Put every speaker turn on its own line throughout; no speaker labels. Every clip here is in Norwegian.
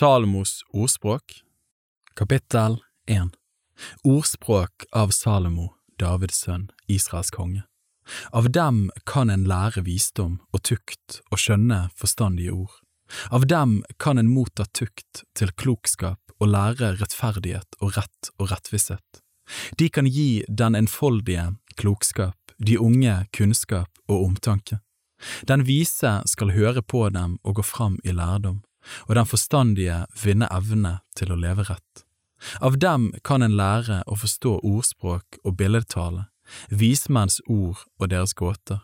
Salomos ordspråk Kapittel 1 Ordspråk av Salomo, Davids sønn, Israels konge. Av dem kan en lære visdom og tukt og skjønne forstandige ord. Av dem kan en motta tukt til klokskap og lære rettferdighet og rett og rettvisshet. De kan gi den enfoldige klokskap, de unge kunnskap og omtanke. Den vise skal høre på dem og gå fram i lærdom, og den forstandige vinne evne til å leve rett. Av dem kan en lære å forstå ordspråk og billedtale, vismenns ord og deres gåter.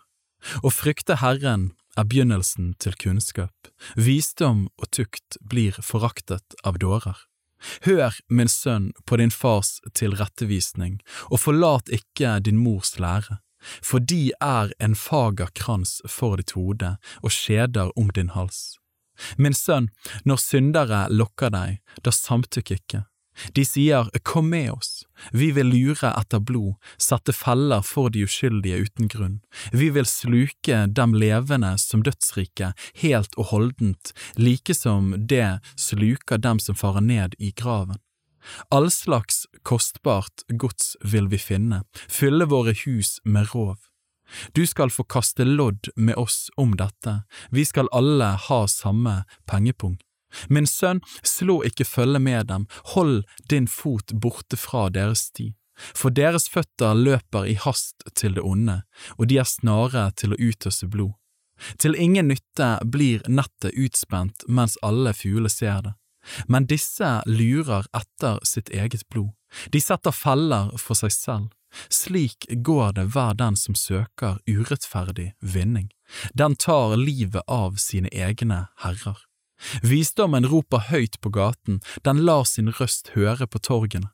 Å frykte Herren er begynnelsen til kunnskap, visdom og tukt blir foraktet av dårer. Hør, min sønn, på din fars tilrettevisning, og forlat ikke din mors lære, for de er en fager krans for ditt hode og skjeder om din hals. Min sønn, når syndere lokker deg, da samtykk ikke. De sier Kom med oss, vi vil lure etter blod, sette feller for de uskyldige uten grunn, vi vil sluke dem levende som dødsrike, helt og holdent, like som det sluker dem som farer ned i graven. All slags kostbart gods vil vi finne, fylle våre hus med rov. Du skal få kaste lodd med oss om dette, vi skal alle ha samme pengepung. Min sønn, slå ikke følge med dem, hold din fot borte fra deres sti. For deres føtter løper i hast til det onde, og de er snare til å utøse blod. Til ingen nytte blir nettet utspent mens alle fugler ser det, men disse lurer etter sitt eget blod, de setter feller for seg selv. Slik går det hver den som søker urettferdig vinning, den tar livet av sine egne herrer. Visdommen roper høyt på gaten, den lar sin røst høre på torgene.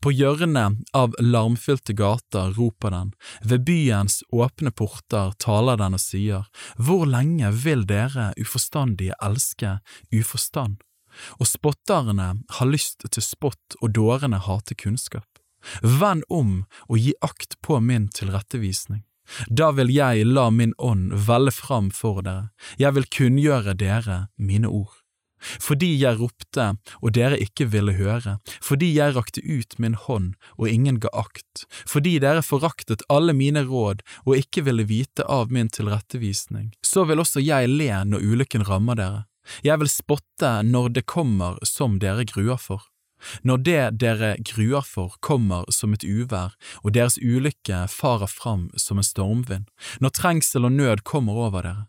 På hjørnet av larmfylte gater roper den, ved byens åpne porter taler den og sier, Hvor lenge vil dere uforstandige elske uforstand? Og spotterne har lyst til spott og dårene hater kunnskap. Vend om og gi akt på min tilrettevisning. Da vil jeg la min ånd velle fram for dere, jeg vil kunngjøre dere mine ord. Fordi jeg ropte og dere ikke ville høre, fordi jeg rakte ut min hånd og ingen ga akt, fordi dere foraktet alle mine råd og ikke ville vite av min tilrettevisning, så vil også jeg le når ulykken rammer dere. Jeg vil spotte når det kommer som dere gruer for. Når det dere gruer for kommer som et uvær og deres ulykke farer fram som en stormvind, når trengsel og nød kommer over dere,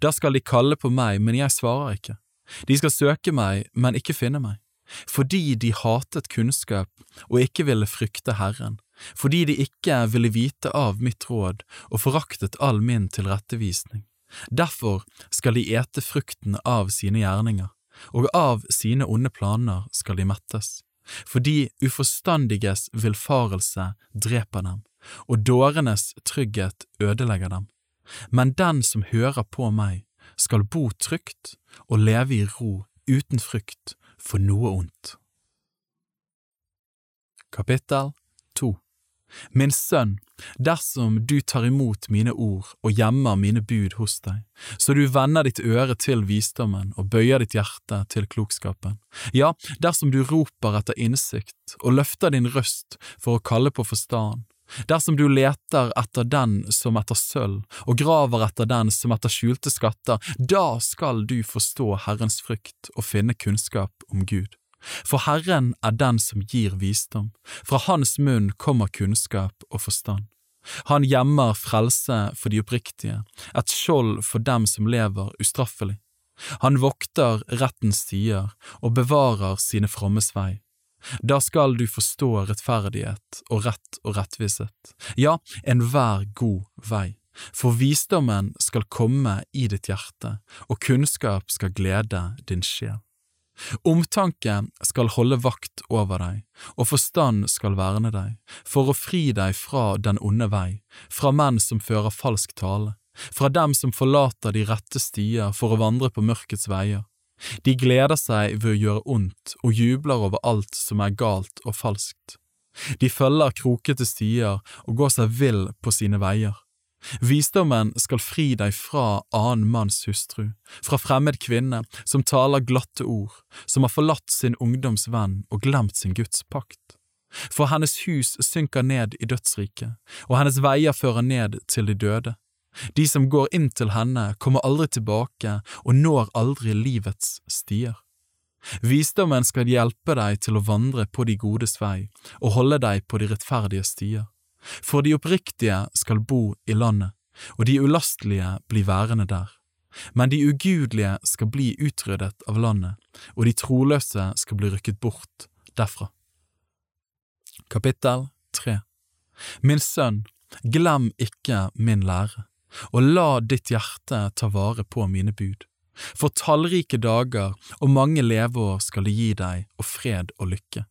da skal de kalle på meg, men jeg svarer ikke. De skal søke meg, men ikke finne meg, fordi de hatet kunnskap og ikke ville frykte Herren, fordi de ikke ville vite av mitt råd og foraktet all min tilrettevisning. Derfor skal de ete frukten av sine gjerninger og av sine onde planer skal de mettes. Fordi uforstandiges villfarelse dreper dem, og dårenes trygghet ødelegger dem. Men den som hører på meg, skal bo trygt og leve i ro uten frykt for noe ondt. Kapittel 2 Min sønn, dersom du tar imot mine ord og gjemmer mine bud hos deg, så du vender ditt øre til visdommen og bøyer ditt hjerte til klokskapen, ja, dersom du roper etter innsikt og løfter din røst for å kalle på forstand, dersom du leter etter den som etter sølv og graver etter den som etter skjulte skatter, da skal du forstå Herrens frykt og finne kunnskap om Gud. For Herren er den som gir visdom, fra hans munn kommer kunnskap og forstand. Han gjemmer frelse for de oppriktige, et skjold for dem som lever ustraffelig. Han vokter rettens stier og bevarer sine frommes vei. Da skal du forstå rettferdighet og rett og rettvishet, ja, enhver god vei, for visdommen skal komme i ditt hjerte, og kunnskap skal glede din sjel. Omtanke skal holde vakt over deg, og forstand skal verne deg, for å fri deg fra den onde vei, fra menn som fører falsk tale, fra dem som forlater de rette stier for å vandre på mørkets veier. De gleder seg ved å gjøre ondt og jubler over alt som er galt og falskt. De følger krokete stier og går seg vill på sine veier. Visdommen skal fri deg fra annen manns hustru, fra fremmed kvinne som taler glatte ord, som har forlatt sin ungdoms venn og glemt sin Guds pakt. For hennes hus synker ned i dødsriket, og hennes veier fører ned til de døde. De som går inn til henne, kommer aldri tilbake og når aldri livets stier. Visdommen skal hjelpe deg til å vandre på de godes vei og holde deg på de rettferdige stier. For de oppriktige skal bo i landet, og de ulastelige blir værende der. Men de ugudelige skal bli utryddet av landet, og de troløse skal bli rykket bort derfra. Kapittel 3 Min sønn, glem ikke min lære, og la ditt hjerte ta vare på mine bud. For tallrike dager og mange leveår skal det gi deg, og fred og lykke.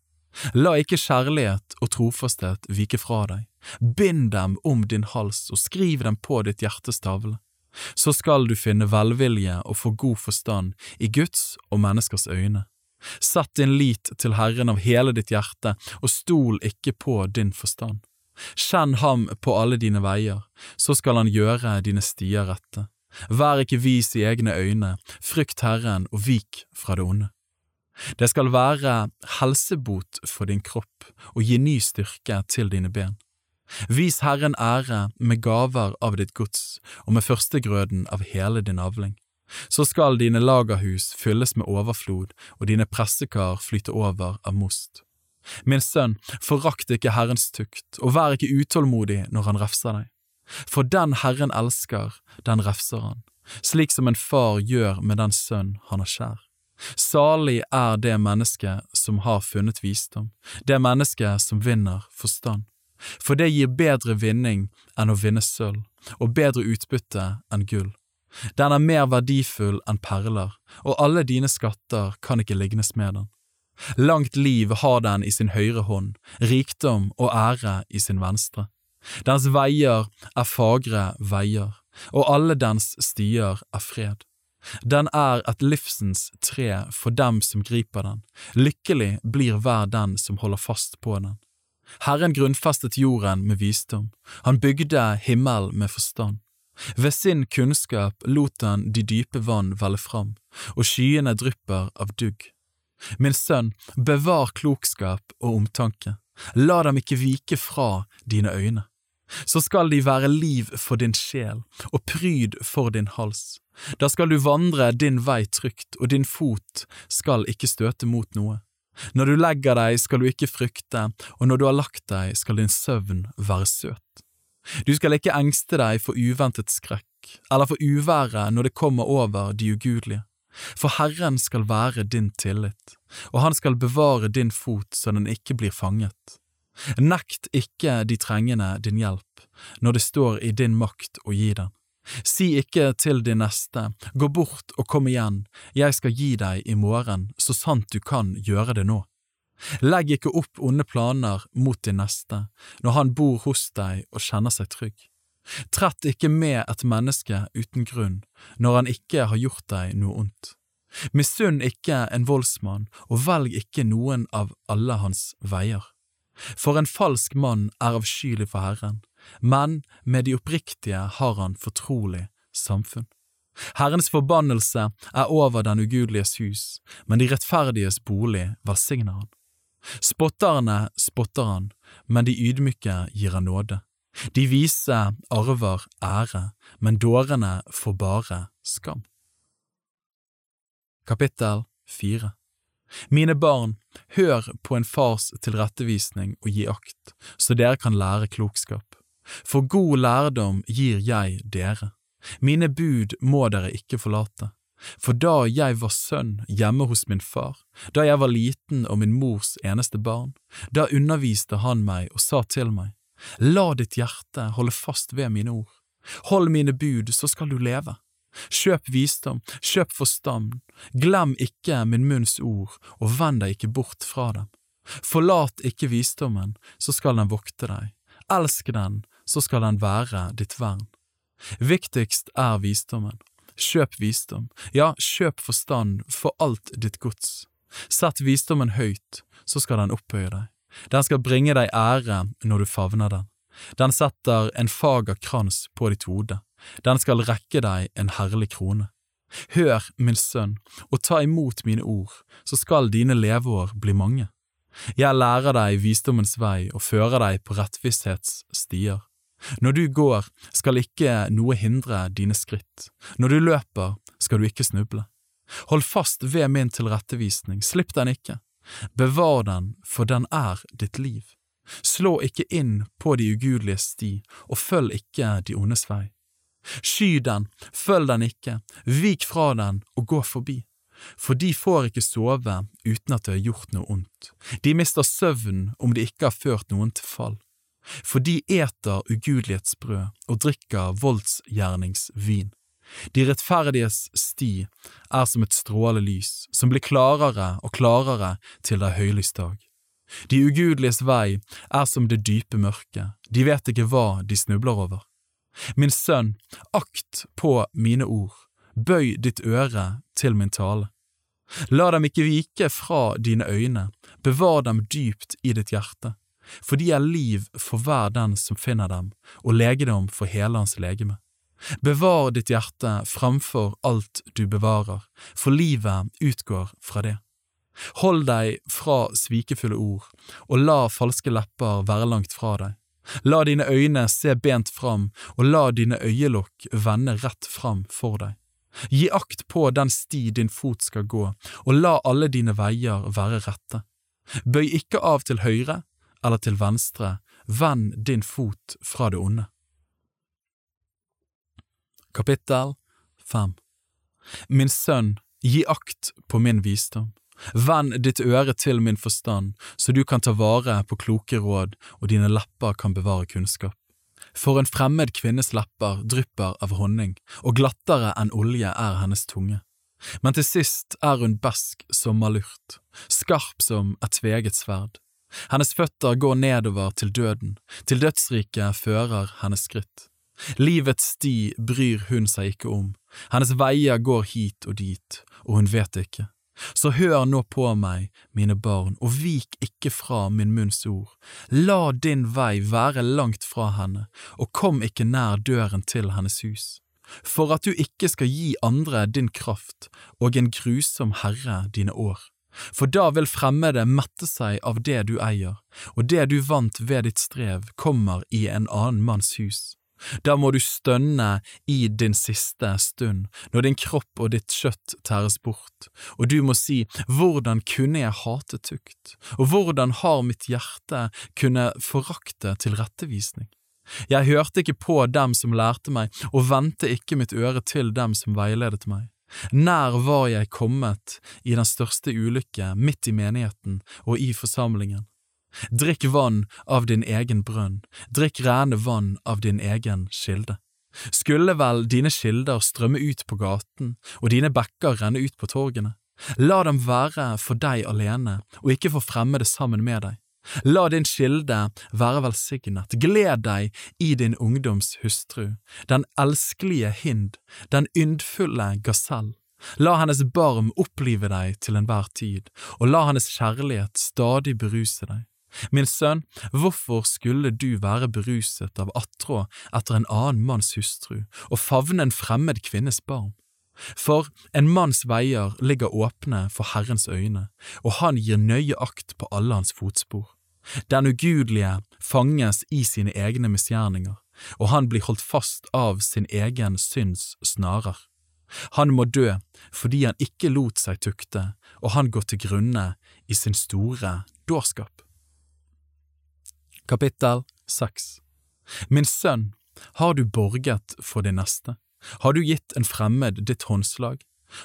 La ikke kjærlighet og trofasthet vike fra deg, bind dem om din hals og skriv dem på ditt hjertes tavle. Så skal du finne velvilje og få god forstand i Guds og menneskers øyne. Sett din lit til Herren av hele ditt hjerte, og stol ikke på din forstand. Kjenn ham på alle dine veier, så skal han gjøre dine stier rette. Vær ikke vis i egne øyne, frykt Herren og vik fra det onde. Det skal være helsebot for din kropp og gi ny styrke til dine ben. Vis Herren ære med gaver av ditt gods og med førstegrøden av hele din avling. Så skal dine lagerhus fylles med overflod og dine pressekar flyte over av most. Min sønn, forakt ikke Herrens tukt, og vær ikke utålmodig når han refser deg. For den Herren elsker, den refser han, slik som en far gjør med den sønn han har kjær. Salig er det mennesket som har funnet visdom, det mennesket som vinner forstand. For det gir bedre vinning enn å vinne sølv, og bedre utbytte enn gull. Den er mer verdifull enn perler, og alle dine skatter kan ikke lignes med den. Langt liv har den i sin høyre hånd, rikdom og ære i sin venstre. Dens veier er fagre veier, og alle dens stier er fred. Den er et livsens tre for dem som griper den, lykkelig blir hver den som holder fast på den. Herren grunnfestet jorden med visdom, han bygde himmel med forstand. Ved sin kunnskap lot han de dype vann velle fram, og skyene drypper av dugg. Min sønn, bevar klokskap og omtanke, la dem ikke vike fra dine øyne så skal de være liv for din sjel og pryd for din hals. Da skal du vandre din vei trygt, og din fot skal ikke støte mot noe. Når du legger deg skal du ikke frykte, og når du har lagt deg skal din søvn være søt. Du skal ikke engste deg for uventet skrekk, eller for uværet når det kommer over de ugudelige. For Herren skal være din tillit, og han skal bevare din fot så den ikke blir fanget. Nekt ikke de trengende din hjelp, når det står i din makt å gi den. Si ikke til din neste, gå bort og kom igjen, jeg skal gi deg i morgen, så sant du kan gjøre det nå. Legg ikke opp onde planer mot din neste, når han bor hos deg og kjenner seg trygg. Trett ikke med et menneske uten grunn, når han ikke har gjort deg noe ondt. Misunn ikke en voldsmann, og velg ikke noen av alle hans veier. For en falsk mann er avskyelig for Herren, men med de oppriktige har han fortrolig samfunn. Herrens forbannelse er over den ugudeliges hus, men de rettferdiges bolig velsigner han. Spotterne spotter han, men de ydmyke gir han nåde. De vise arver ære, men dårene får bare skam. Kapittel 4 mine barn, hør på en fars tilrettevisning og gi akt, så dere kan lære klokskap. For god lærdom gir jeg dere. Mine bud må dere ikke forlate. For da jeg var sønn hjemme hos min far, da jeg var liten og min mors eneste barn, da underviste han meg og sa til meg, La ditt hjerte holde fast ved mine ord. Hold mine bud, så skal du leve. Kjøp visdom, kjøp forstand, glem ikke min munns ord, og vend deg ikke bort fra dem. Forlat ikke visdommen, så skal den vokte deg, elsk den, så skal den være ditt vern. Viktigst er visdommen. Kjøp visdom, ja, kjøp forstand for alt ditt gods. Sett visdommen høyt, så skal den opphøye deg. Den skal bringe deg ære når du favner den. Den setter en fager krans på ditt hode, den skal rekke deg en herlig krone. Hør, min sønn, og ta imot mine ord, så skal dine leveår bli mange. Jeg lærer deg visdommens vei og fører deg på rettvisshets stier. Når du går, skal ikke noe hindre dine skritt, når du løper, skal du ikke snuble. Hold fast ved min tilrettevisning, slipp den ikke. Bevar den, for den er ditt liv. Slå ikke inn på de ugudeliges sti, og følg ikke de ondes vei. Sky den, følg den ikke, vik fra den og gå forbi. For de får ikke sove uten at det har gjort noe ondt, de mister søvn om de ikke har ført noen til fall. For de eter ugudelighetsbrød og drikker voldsgjerningsvin. De rettferdiges sti er som et strålelys som blir klarere og klarere til det er høylys dag. De ugudeliges vei er som det dype mørket, de vet ikke hva de snubler over. Min sønn, akt på mine ord, bøy ditt øre til min tale. La dem ikke vike fra dine øyne, bevar dem dypt i ditt hjerte, for de er liv for hver den som finner dem, og legedom for hele hans legeme. Bevar ditt hjerte framfor alt du bevarer, for livet utgår fra det. Hold deg fra svikefulle ord, og la falske lepper være langt fra deg. La dine øyne se bent fram, og la dine øyelokk vende rett fram for deg. Gi akt på den sti din fot skal gå, og la alle dine veier være rette. Bøy ikke av til høyre eller til venstre, vend din fot fra det onde. Kapittel 5 Min sønn, gi akt på min visdom. Vend ditt øre til min forstand, så du kan ta vare på kloke råd og dine lepper kan bevare kunnskap. For en fremmed kvinnes lepper drypper av honning, og glattere enn olje er hennes tunge. Men til sist er hun besk som malurt, skarp som et tveget sverd. Hennes føtter går nedover til døden, til dødsriket fører hennes skritt. Livets sti bryr hun seg ikke om, hennes veier går hit og dit, og hun vet ikke. Så hør nå på meg, mine barn, og vik ikke fra min munns ord. La din vei være langt fra henne, og kom ikke nær døren til hennes hus. For at du ikke skal gi andre din kraft og en grusom herre dine år. For da vil fremmede mette seg av det du eier, og det du vant ved ditt strev kommer i en annen manns hus. Da må du stønne i din siste stund, når din kropp og ditt kjøtt tæres bort, og du må si, hvordan kunne jeg hate tukt, og hvordan har mitt hjerte kunne forakte tilrettevisning? Jeg hørte ikke på dem som lærte meg, og vendte ikke mitt øre til dem som veiledet meg. Nær var jeg kommet i den største ulykke midt i menigheten og i forsamlingen. Drikk vann av din egen brønn, drikk rene vann av din egen kilde. Skulle vel dine kilder strømme ut på gaten og dine bekker renne ut på torgene? La dem være for deg alene og ikke for fremmede sammen med deg. La din kilde være velsignet, gled deg i din ungdoms hustru, den elskelige hind, den yndfulle gasell. La hennes barm opplive deg til enhver tid, og la hennes kjærlighet stadig beruse deg. Min sønn, hvorfor skulle du være beruset av attrå etter en annen manns hustru og favne en fremmed kvinnes barm? For en manns veier ligger åpne for Herrens øyne, og han gir nøye akt på alle hans fotspor. Den ugudelige fanges i sine egne misgjerninger, og han blir holdt fast av sin egen synds snarer. Han må dø fordi han ikke lot seg tukte, og han går til grunne i sin store dårskap. Kapittel 6 Min sønn, har du borget for din neste? Har du gitt en fremmed ditt håndslag?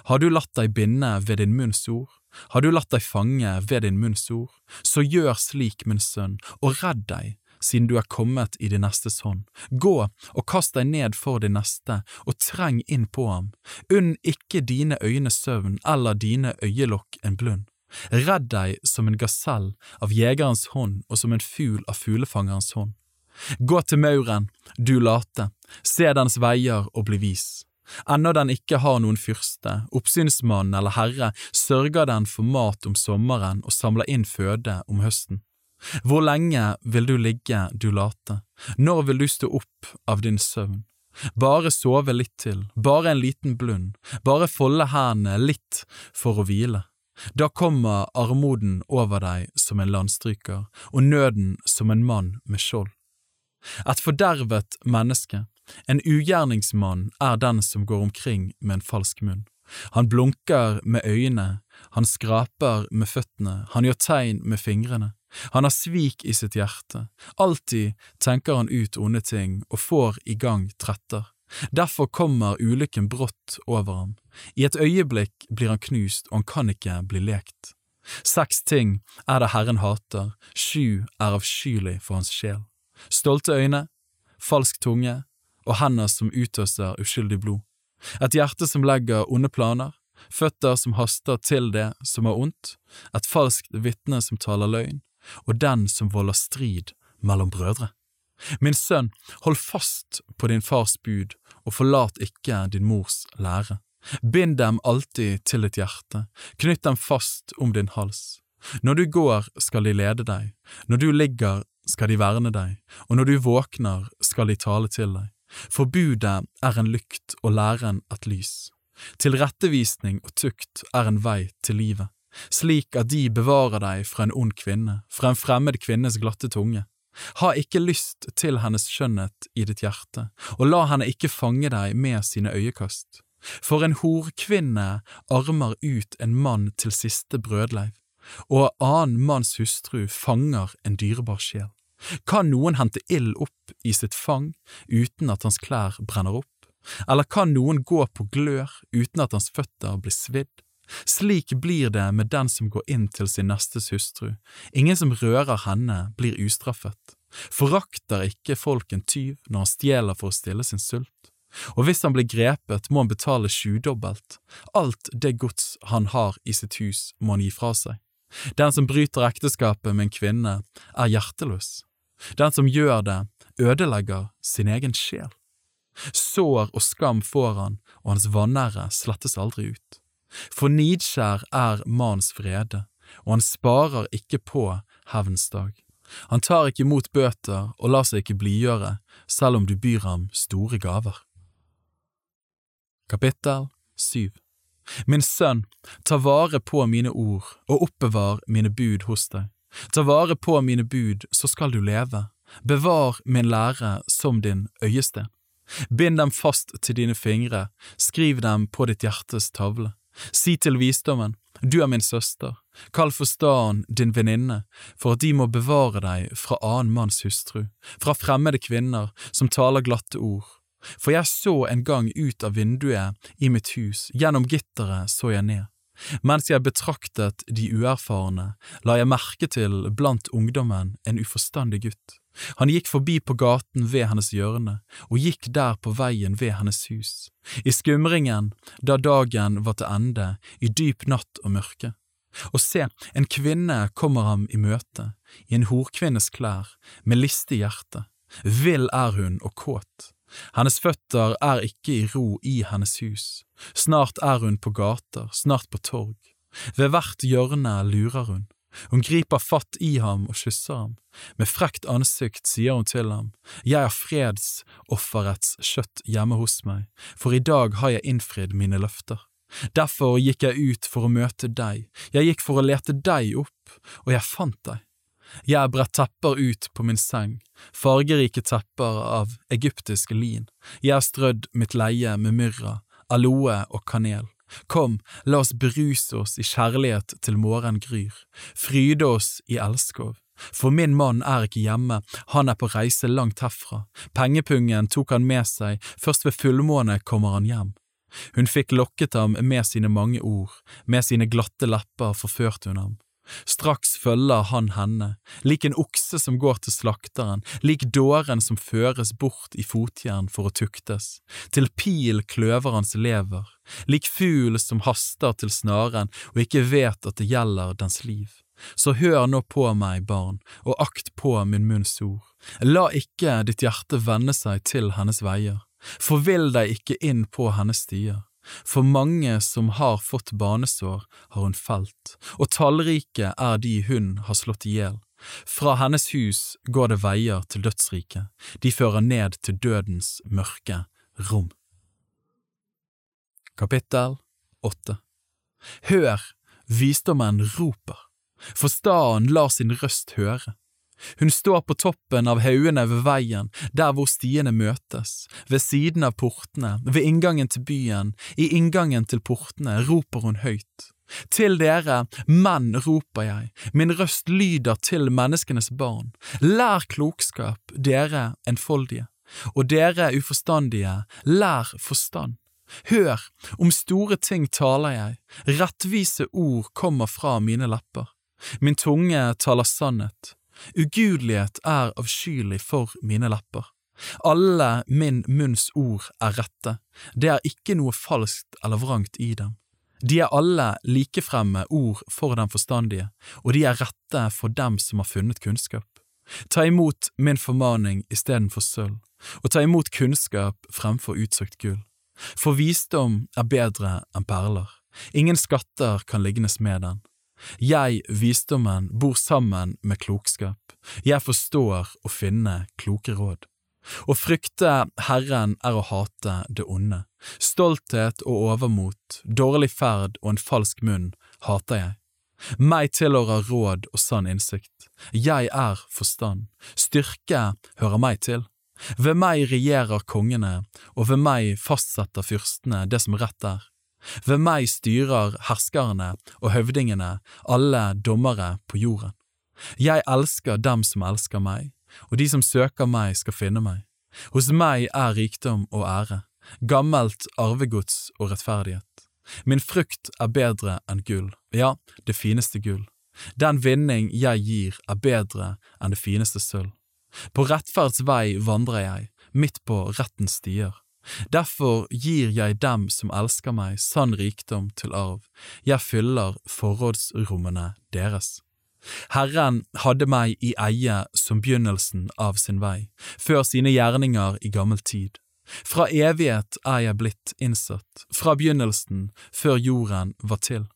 Har du latt deg binde ved din munns ord? Har du latt deg fange ved din munns ord? Så gjør slik, min sønn, og redd deg, siden du er kommet i din nestes hånd. Gå og kast deg ned for din neste, og treng inn på ham. Unn ikke dine øyne søvn eller dine øyelokk en blund. Redd deg som en gasell av jegerens hånd og som en fugl av fuglefangerens hånd. Gå til mauren, du late, se dens veier og bli vis. Ennå den ikke har noen fyrste, oppsynsmann eller herre, sørger den for mat om sommeren og samler inn føde om høsten. Hvor lenge vil du ligge, du late, når vil du stå opp av din søvn? Bare sove litt til, bare en liten blund, bare folde hendene litt for å hvile. Da kommer armoden over deg som en landstryker, og nøden som en mann med skjold. Et fordervet menneske, en ugjerningsmann, er den som går omkring med en falsk munn. Han blunker med øynene, han skraper med føttene, han gjør tegn med fingrene. Han har svik i sitt hjerte, alltid tenker han ut onde ting og får i gang tretter. Derfor kommer ulykken brått over ham. I et øyeblikk blir han knust, og han kan ikke bli lekt. Seks ting er det Herren hater, sju er avskyelig for hans sjel. Stolte øyne, falsk tunge og hender som utøser uskyldig blod. Et hjerte som legger onde planer, føtter som haster til det som er ondt, et falskt vitne som taler løgn, og den som volder strid mellom brødre. Min sønn, hold fast på din fars bud, og forlat ikke din mors lære. Bind dem alltid til ditt hjerte, knytt dem fast om din hals. Når du går, skal de lede deg, når du ligger, skal de verne deg, og når du våkner, skal de tale til deg. For budet er en lykt og læren et lys. Tilrettevisning og tukt er en vei til livet slik at de bevarer deg fra en ond kvinne, fra en fremmed kvinnes glatte tunge. Ha ikke lyst til hennes skjønnhet i ditt hjerte, og la henne ikke fange deg med sine øyekast. For en horkvinne armer ut en mann til siste brødleiv, og annen manns hustru fanger en dyrebar sjel. Kan noen hente ild opp i sitt fang uten at hans klær brenner opp? Eller kan noen gå på glør uten at hans føtter blir svidd? Slik blir det med den som går inn til sin nestes hustru, ingen som rører henne, blir ustraffet. Forakter ikke folk en tyv når han stjeler for å stille sin sult? Og hvis han blir grepet, må han betale sjudobbelt, alt det gods han har i sitt hus må han gi fra seg. Den som bryter ekteskapet med en kvinne, er hjerteløs. Den som gjør det, ødelegger sin egen sjel. Sår og skam får han, og hans vanære slettes aldri ut. For nidskjær er manns vrede, og han sparer ikke på hevns dag. Han tar ikke imot bøter og lar seg ikke blidgjøre, selv om du byr ham store gaver. Kapittel 7 Min sønn, ta vare på mine ord og oppbevar mine bud hos deg. Ta vare på mine bud, så skal du leve. Bevar min lære som din øyesten. Bind dem fast til dine fingre, skriv dem på ditt hjertes tavle. Si til visdommen, du er min søster, kall forstanden din venninne, for at de må bevare deg fra annen manns hustru, fra fremmede kvinner som taler glatte ord. For jeg så en gang ut av vinduet i mitt hus, gjennom gitteret så jeg ned. Mens jeg betraktet de uerfarne, la jeg merke til blant ungdommen en uforstandig gutt. Han gikk forbi på gaten ved hennes hjørne, og gikk der på veien ved hennes hus, i skumringen da dagen var til ende, i dyp natt og mørke. Og se, en kvinne kommer ham i møte, i en horkvinnes klær, med listig hjerte. Vill er hun og kåt. Hennes føtter er ikke i ro i hennes hus. Snart er hun på gater, snart på torg. Ved hvert hjørne lurer hun. Hun griper fatt i ham og kysser ham. Med frekt ansikt sier hun til ham, Jeg har fredsofferets kjøtt hjemme hos meg, for i dag har jeg innfridd mine løfter. Derfor gikk jeg ut for å møte deg, jeg gikk for å lete deg opp, og jeg fant deg. Jeg bredt tepper ut på min seng, fargerike tepper av egyptisk lin, jeg strødd mitt leie med myrra, aloe og kanel. Kom, la oss beruse oss i kjærlighet til morgen gryr, fryde oss i elskov. For min mann er ikke hjemme, han er på reise langt herfra, pengepungen tok han med seg, først ved fullmåne kommer han hjem. Hun fikk lokket ham med sine mange ord, med sine glatte lepper forførte hun ham. Straks følger han henne, lik en okse som går til slakteren, lik dåren som føres bort i fotjern for å tuktes, til pil kløver hans lever, lik fugl som haster til snaren og ikke vet at det gjelder dens liv. Så hør nå på meg, barn, og akt på min munns ord. La ikke ditt hjerte vende seg til hennes veier, forvill deg ikke inn på hennes stier. For mange som har fått banesår, har hun felt, og tallrike er de hun har slått i hjel. Fra hennes hus går det veier til dødsriket, de fører ned til dødens mørke rom. Kapittel 8 Hør, visdommen roper, for staden lar sin røst høre. Hun står på toppen av haugene ved veien, der hvor stiene møtes, ved siden av portene, ved inngangen til byen, i inngangen til portene roper hun høyt. Til dere, menn, roper jeg, min røst lyder til menneskenes barn. Lær klokskap, dere enfoldige, og dere uforstandige, lær forstand. Hør, om store ting taler jeg, rettvise ord kommer fra mine lepper. Min tunge taler sannhet, ugudelighet er avskyelig for mine lepper. Alle min munns ord er rette, det er ikke noe falskt eller vrangt i dem. De er alle likefremme ord for den forstandige, og de er rette for dem som har funnet kunnskap. Ta imot min formaning istedenfor sølv, og ta imot kunnskap fremfor utsøkt gull. For visdom er bedre enn perler, ingen skatter kan lignes med den. Jeg, visdommen, bor sammen med klokskap, jeg forstår å finne kloke råd. Å frykte Herren er å hate det onde. Stolthet og overmot, dårlig ferd og en falsk munn hater jeg. Meg tilhører råd og sann innsikt. Jeg er forstand. Styrke hører meg til. Ved meg regjerer kongene, og ved meg fastsetter fyrstene det som rett er. Ved meg styrer herskerne og høvdingene, alle dommere på jorden. Jeg elsker dem som elsker meg, og de som søker meg skal finne meg. Hos meg er rikdom og ære, gammelt arvegods og rettferdighet. Min frukt er bedre enn gull, ja, det fineste gull. Den vinning jeg gir er bedre enn det fineste sølv. På rettferds vei vandrer jeg, midt på rettens stier. Derfor gir jeg dem som elsker meg, sann rikdom til arv, jeg fyller forrådsrommene deres. Herren hadde meg i eie som begynnelsen av sin vei, før sine gjerninger i gammel tid. Fra evighet er jeg blitt innsatt, fra begynnelsen, før jorden var til.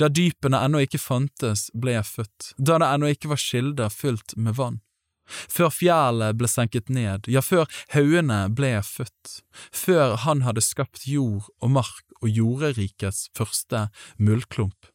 Da dypene ennå ikke fantes, ble jeg født, da det ennå ikke var kilder fylt med vann. Før fjellet ble senket ned, ja, før haugene ble født, før han hadde skapt jord og mark og jorderikets første muldklump.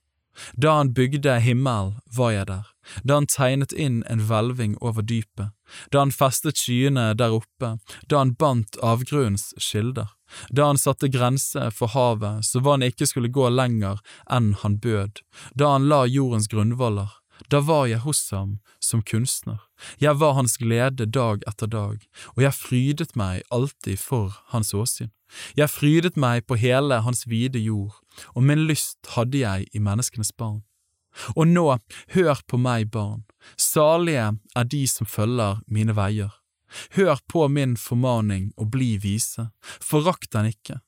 Da han bygde himmel, var jeg der, da han tegnet inn en hvelving over dypet, da han festet skyene der oppe, da han bandt avgrunnens kilder, da han satte grense for havet så vannet ikke skulle gå lenger enn han bød, da han la jordens grunnvoller, da var jeg hos ham som kunstner, jeg var hans glede dag etter dag, og jeg frydet meg alltid for hans åsyn. Jeg frydet meg på hele hans vide jord, og min lyst hadde jeg i menneskenes barn. Og nå, hør på meg, barn, salige er de som følger mine veier. Hør på min formaning og bli vise, forakt den ikke.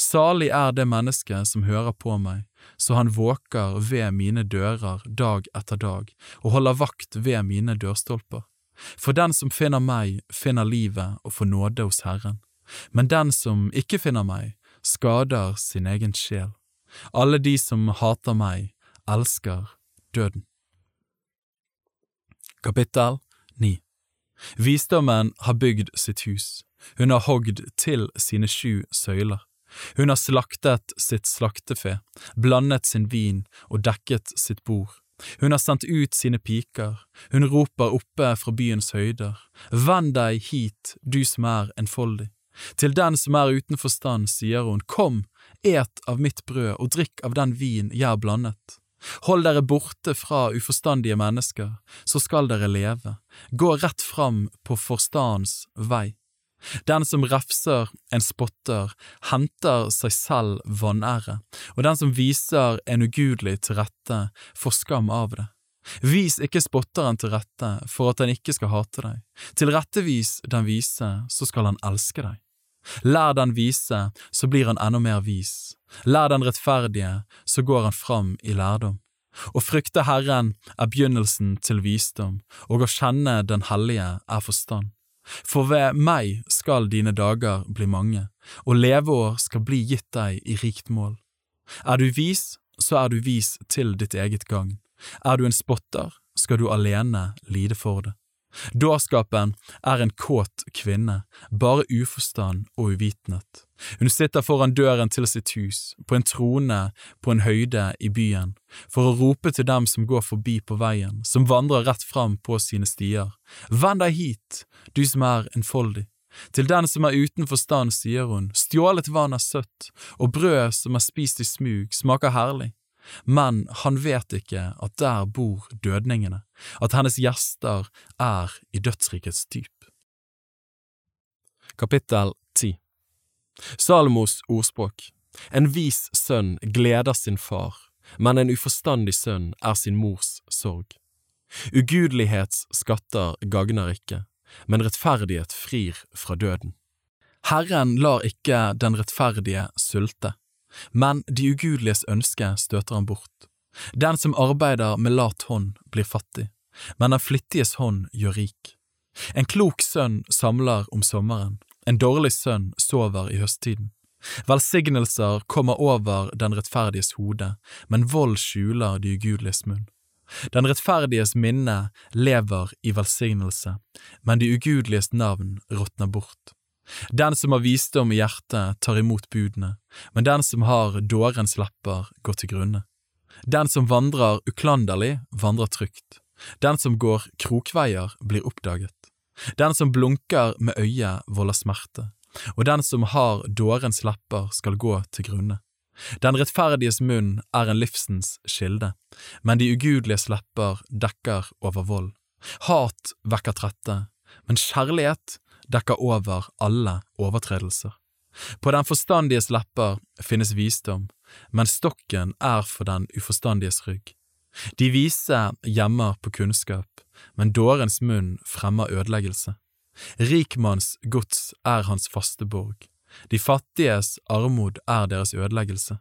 Salig er det mennesket som hører på meg, så han våker ved mine dører dag etter dag og holder vakt ved mine dørstolper. For den som finner meg, finner livet og får nåde hos Herren, men den som ikke finner meg, skader sin egen sjel. Alle de som hater meg, elsker døden. Kapittel 9 Visdommen har bygd sitt hus, hun har hogd til sine sju søyler. Hun har slaktet sitt slaktefe, blandet sin vin og dekket sitt bord. Hun har sendt ut sine piker, hun roper oppe fra byens høyder, Vend deg hit, du som er enfoldig. Til den som er uten forstand, sier hun, Kom, et av mitt brød og drikk av den vin jeg har blandet. Hold dere borte fra uforstandige mennesker, så skal dere leve, gå rett fram på forstandens vei. Den som refser en spotter, henter seg selv vanære, og den som viser en ugudelig til rette, får skam av det. Vis ikke spotteren til rette for at han ikke skal hate deg, tilrettevis den vise, så skal han elske deg. Lær den vise, så blir han enda mer vis, lær den rettferdige, så går han fram i lærdom. Å frykte Herren er begynnelsen til visdom, og å kjenne Den hellige er forstand. For ved meg skal dine dager bli mange, og leveår skal bli gitt deg i rikt mål. Er du vis, så er du vis til ditt eget gagn. Er du en spotter, skal du alene lide for det. Dårskapen er en kåt kvinne, bare uforstand og uvitenhet. Hun sitter foran døren til sitt hus, på en trone på en høyde i byen, for å rope til dem som går forbi på veien, som vandrer rett fram på sine stier. Vend deg hit, du som er enfoldig. Til den som er uten forstand, sier hun, stjålet vann er søtt, og brød som er spist i smug, smaker herlig. Men han vet ikke at der bor dødningene, at hennes gjester er i dødsrikets dyp. Kapittel 10 Salomos ordspråk En vis sønn gleder sin far, men en uforstandig sønn er sin mors sorg. Ugudelighets skatter gagner ikke, men rettferdighet frir fra døden. Herren lar ikke den rettferdige sulte men de ugudeliges ønske støter han bort. Den som arbeider med lat hånd, blir fattig, men den flittiges hånd gjør rik. En klok sønn samler om sommeren, en dårlig sønn sover i høsttiden. Velsignelser kommer over den rettferdiges hode, men vold skjuler de ugudeliges munn. Den rettferdiges minne lever i velsignelse, men de ugudeliges navn råtner bort. Den som har visdom i hjertet, tar imot budene, men den som har dårens lepper, går til grunne. Den som vandrer uklanderlig, vandrer trygt. Den som går krokveier, blir oppdaget. Den som blunker med øyet, volder smerte, og den som har dårens lepper, skal gå til grunne. Den rettferdiges munn er en livsens kilde, men de ugudeliges lepper dekker over vold. Hat vekker trette, men kjærlighet dekker over alle overtredelser. På den forstandiges lepper finnes visdom, men stokken er for den uforstandiges rygg. De vise gjemmer på kunnskap, men dårens munn fremmer ødeleggelse. Rikmanns gods er hans faste borg, de fattiges armod er deres ødeleggelse.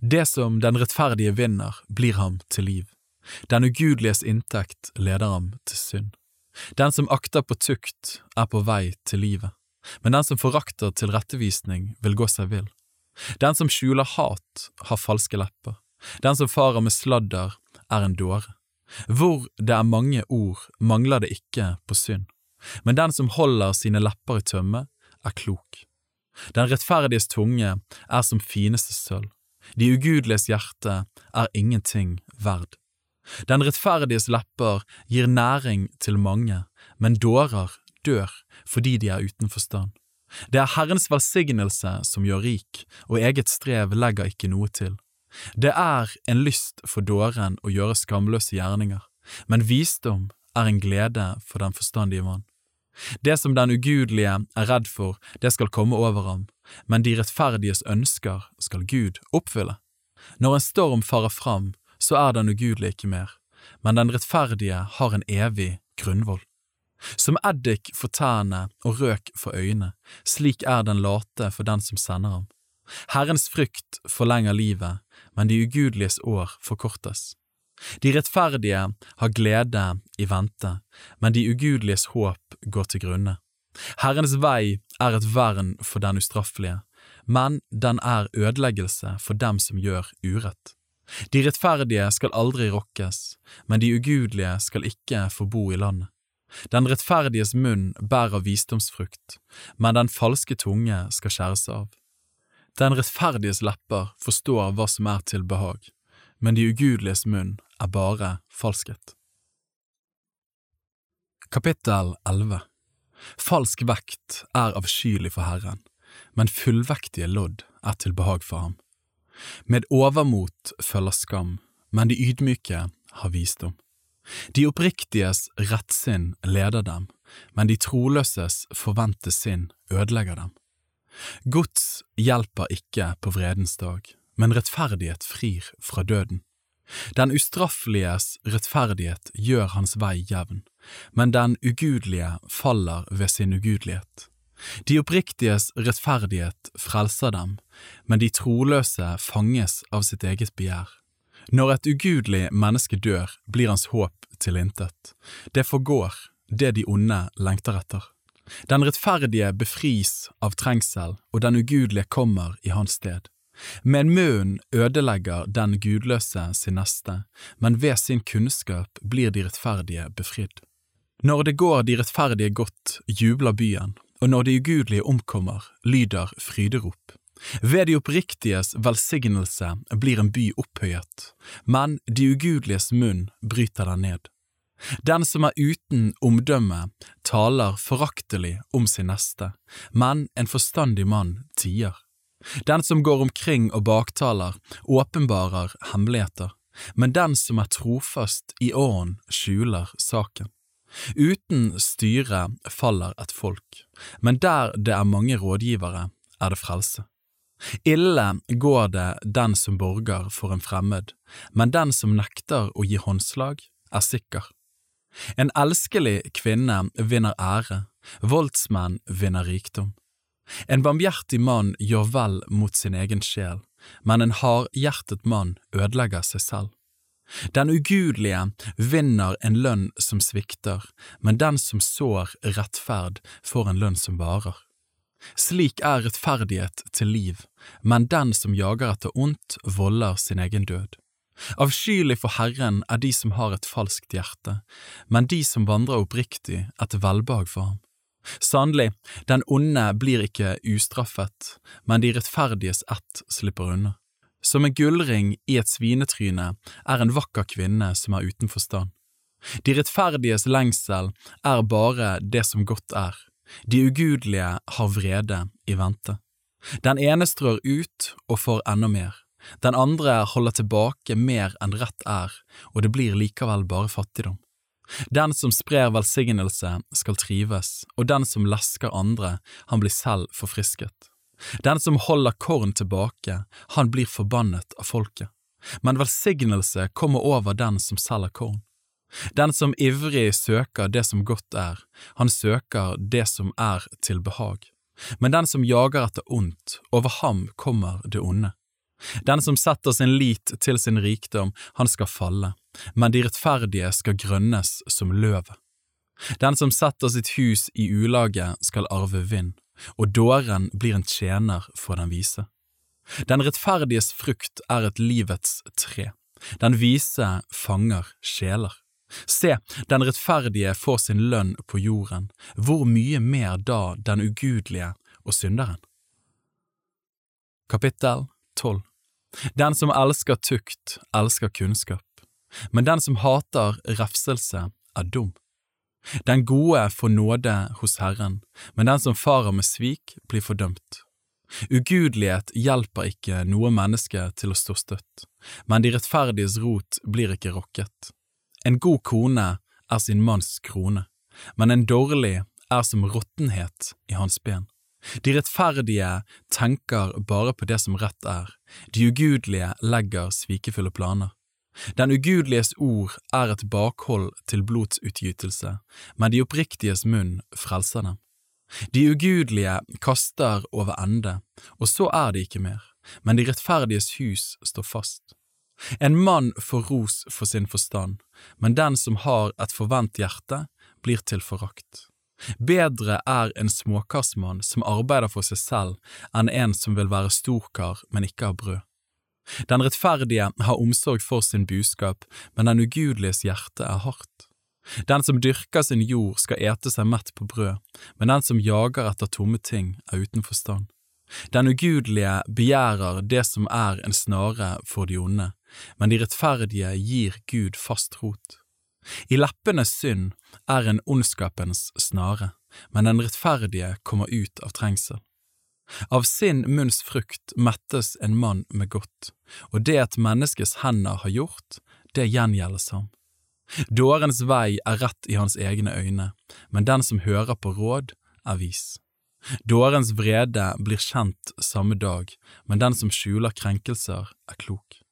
Det som den rettferdige vinner, blir ham til liv. Den ugudeliges inntekt leder ham til synd. Den som akter på tukt, er på vei til livet, men den som forakter tilrettevisning, vil gå seg vill. Den som skjuler hat, har falske lepper. Den som farer med sladder, er en dåre. Hvor det er mange ord, mangler det ikke på synd, men den som holder sine lepper i tømme, er klok. Den rettferdiges tunge er som fineste sølv, de ugudeliges hjerte er ingenting verd. Den rettferdiges lepper gir næring til mange, men dårer dør fordi de er uten forstand. Det er Herrens velsignelse som gjør rik, og eget strev legger ikke noe til. Det er en lyst for dåren å gjøre skamløse gjerninger, men visdom er en glede for den forstandige mann. Det som den ugudelige er redd for, det skal komme over ham, men de rettferdiges ønsker skal Gud oppfylle. Når en storm farer fram, så er den ugudelige ikke mer, men den rettferdige har en evig grunnvoll. Som eddik for tærne og røk for øyne, slik er den late for den som sender ham. Herrens frykt forlenger livet, men de ugudeliges år forkortes. De rettferdige har glede i vente, men de ugudeliges håp går til grunne. Herrens vei er et vern for den ustraffelige, men den er ødeleggelse for dem som gjør urett. De rettferdige skal aldri rokkes, men de ugudelige skal ikke få bo i landet. Den rettferdiges munn bærer visdomsfrukt, men den falske tunge skal skjæres av. Den rettferdiges lepper forstår hva som er til behag, men de ugudeliges munn er bare falskhet. Kapittel 11 Falsk vekt er avskyelig for Herren, men fullvektige lodd er til behag for ham. Med overmot følger skam, men de ydmyke har visdom. De oppriktiges rettsinn leder dem, men de troløses forvente sinn ødelegger dem. Gods hjelper ikke på vredens dag, men rettferdighet frir fra døden. Den ustraffeliges rettferdighet gjør hans vei jevn, men den ugudelige faller ved sin ugudelighet. De oppriktiges rettferdighet frelser dem, men de troløse fanges av sitt eget begjær. Når et ugudelig menneske dør, blir hans håp tilintet. Det forgår, det de onde lengter etter. Den rettferdige befris av trengsel, og den ugudelige kommer i hans sted. Med munnen ødelegger den gudløse sin neste, men ved sin kunnskap blir de rettferdige befridd. Når det går de rettferdige godt, jubler byen, og når de ugudelige omkommer, lyder fryderop. Ved de oppriktiges velsignelse blir en by opphøyet, men de ugudeliges munn bryter den ned. Den som er uten omdømme, taler foraktelig om sin neste, men en forstandig mann tier. Den som går omkring og baktaler, åpenbarer hemmeligheter, men den som er trofast i åren, skjuler saken. Uten styre faller et folk, men der det er mange rådgivere, er det frelse. Ille går det den som borger for en fremmed, men den som nekter å gi håndslag, er sikker. En elskelig kvinne vinner ære, voldsmenn vinner rikdom. En barmhjertig mann gjør vel mot sin egen sjel, men en hardhjertet mann ødelegger seg selv. Den ugudelige vinner en lønn som svikter, men den som sår rettferd, får en lønn som varer. Slik er rettferdighet til liv, men den som jager etter ondt, volder sin egen død. Avskyelig for Herren er de som har et falskt hjerte, men de som vandrer oppriktig, et velbehag for ham. Sannelig, den onde blir ikke ustraffet, men de rettferdiges ett slipper unna. Som en gullring i et svinetryne er en vakker kvinne som er uten forstand. De rettferdiges lengsel er bare det som godt er, de ugudelige har vrede i vente. Den ene strør ut og får enda mer, den andre holder tilbake mer enn rett er, og det blir likevel bare fattigdom. Den som sprer velsignelse skal trives, og den som lesker andre, han blir selv forfrisket. Den som holder korn tilbake, han blir forbannet av folket, men velsignelse kommer over den som selger korn. Den som ivrig søker det som godt er, han søker det som er til behag, men den som jager etter ondt, over ham kommer det onde. Den som setter sin lit til sin rikdom, han skal falle, men de rettferdige skal grønnes som løvet. Den som setter sitt hus i ulage, skal arve vind, og dåren blir en tjener for den vise. Den rettferdiges frukt er et livets tre, den vise fanger sjeler. Se, den rettferdige får sin lønn på jorden, hvor mye mer da den ugudelige og synderen? Kapittel 12 Den som elsker tukt, elsker kunnskap, men den som hater refselse, er dum. Den gode får nåde hos Herren, men den som farer med svik, blir fordømt. Ugudelighet hjelper ikke noe menneske til å stå støtt, men de rettferdiges rot blir ikke rokket. En god kone er sin manns krone, men en dårlig er som råttenhet i hans ben. De rettferdige tenker bare på det som rett er, de ugudelige legger svikefulle planer. Den ugudeliges ord er et bakhold til blodsutgytelse, men de oppriktiges munn frelser dem. De ugudelige kaster over ende, og så er de ikke mer, men de rettferdiges hus står fast. En mann får ros for sin forstand, men den som har et forvent hjerte, blir til forakt. Bedre er en småkarsmann som arbeider for seg selv, enn en som vil være storkar, men ikke har brød. Den rettferdige har omsorg for sin buskap, men den ugudeliges hjerte er hardt. Den som dyrker sin jord skal ete seg mett på brød, men den som jager etter tomme ting er uten forstand. Den ugudelige begjærer det som er en snare for de onde, men de rettferdige gir Gud fast rot. I leppenes synd er en ondskapens snare, men den rettferdige kommer ut av trengsel. Av sin munns frukt mettes en mann med godt, og det et menneskes hender har gjort, det gjengjeldes ham. Dårens vei er rett i hans egne øyne, men den som hører på råd, er vis. Dårens vrede blir kjent samme dag, men den som skjuler krenkelser, er klok.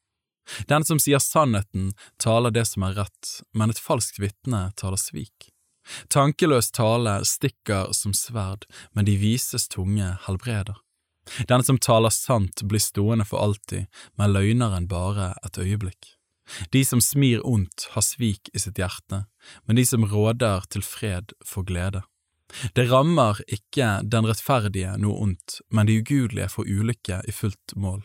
Den som sier sannheten, taler det som er rett, men et falskt vitne taler svik. Tankeløs tale stikker som sverd, men de vises tunge helbreder. Den som taler sant blir stående for alltid, men løgneren bare et øyeblikk. De som smir ondt har svik i sitt hjerte, men de som råder til fred får glede. Det rammer ikke den rettferdige noe ondt, men de ugudelige får ulykke i fullt mål.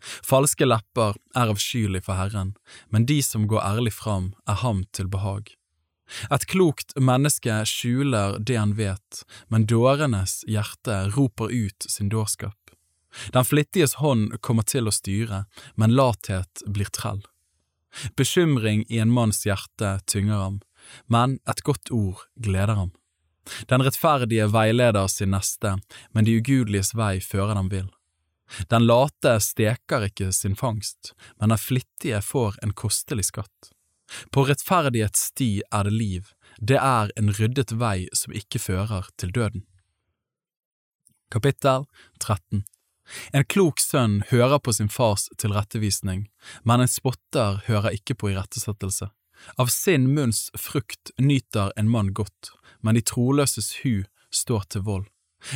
Falske lepper er avskyelig for Herren, men de som går ærlig fram, er ham til behag. Et klokt menneske skjuler det han vet, men dårenes hjerte roper ut sin dårskap. Den flittiges hånd kommer til å styre, men lathet blir trell. Bekymring i en manns hjerte tynger ham, men et godt ord gleder ham. Den rettferdige veileder sin neste, men de ugudeliges vei fører dem vill. Den late steker ikke sin fangst, men den flittige får en kostelig skatt. På rettferdighets sti er det liv, det er en ryddet vei som ikke fører til døden. Kapittel 13 En klok sønn hører på sin fars tilrettevisning, men en spotter hører ikke på irettesettelse. Av sin munns frukt nyter en mann godt, men de troløses hu står til vold.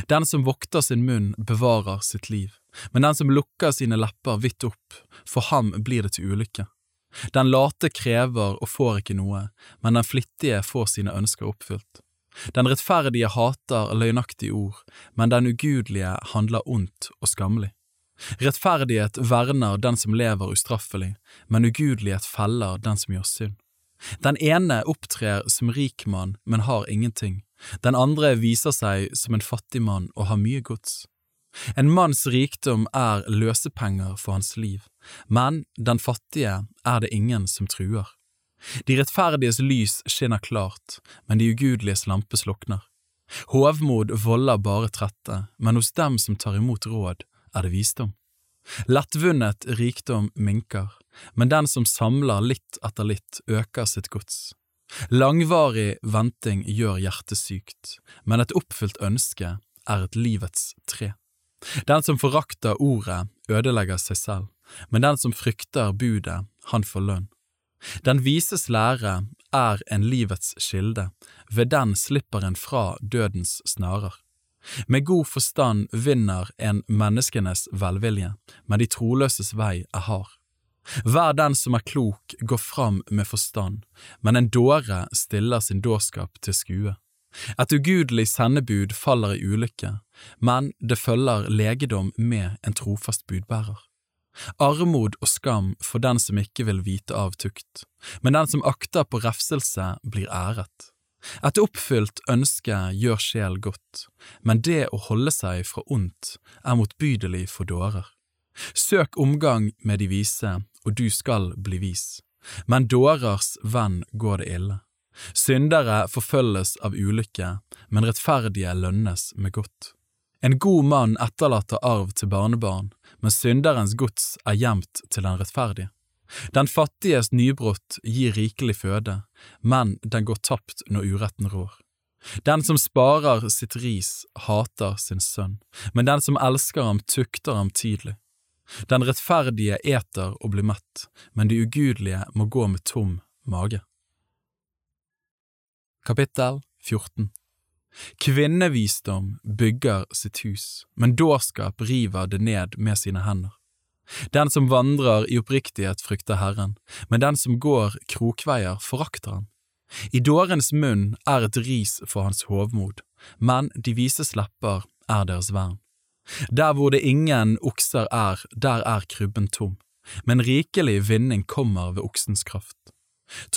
Den som vokter sin munn, bevarer sitt liv, men den som lukker sine lepper vidt opp, for ham blir det til ulykke. Den late krever og får ikke noe, men den flittige får sine ønsker oppfylt. Den rettferdige hater løgnaktige ord, men den ugudelige handler ondt og skammelig. Rettferdighet verner den som lever ustraffelig, men ugudelighet feller den som gjør synd. Den ene opptrer som rik mann, men har ingenting, den andre viser seg som en fattig mann og har mye gods. En manns rikdom er løsepenger for hans liv, men den fattige er det ingen som truer. De rettferdiges lys skinner klart, men de ugudeliges lampe slukner. Hovmod volder bare trette, men hos dem som tar imot råd, er det visdom. Lettvunnet rikdom minker, men den som samler litt etter litt, øker sitt gods. Langvarig venting gjør hjertet sykt, men et oppfylt ønske er et livets tre. Den som forakter ordet, ødelegger seg selv, men den som frykter budet, han får lønn. Den vises lære er en livets kilde, ved den slipper en fra dødens snarer. Med god forstand vinner en menneskenes velvilje, men de troløses vei er hard. Hver den som er klok, går fram med forstand, men en dåre stiller sin dårskap til skue. Et ugudelig sendebud faller i ulykke, men det følger legedom med en trofast budbærer. Armod og skam for den som ikke vil vite av tukt, men den som akter på refselse, blir æret. Et oppfylt ønske gjør sjel godt, men det å holde seg fra ondt er motbydelig for dårer. Søk omgang med de vise, og du skal bli vis, men dårers venn går det ille. Syndere forfølges av ulykke, men rettferdige lønnes med godt. En god mann etterlater arv til barnebarn, men synderens gods er gjemt til den rettferdige. Den fattiges nybrott gir rikelig føde, men den går tapt når uretten rår. Den som sparer sitt ris, hater sin sønn, men den som elsker ham, tukter ham tidlig. Den rettferdige eter og blir mett, men de ugudelige må gå med tom mage. Kapittel 14 Kvinnevisdom bygger sitt hus, men dårskap river det ned med sine hender. Den som vandrer i oppriktighet frykter Herren, men den som går krokveier forakter han. I dårens munn er et ris for hans hovmod, men de vises lepper er deres vern. Der hvor det ingen okser er, der er krybben tom, men rikelig vinning kommer ved oksens kraft.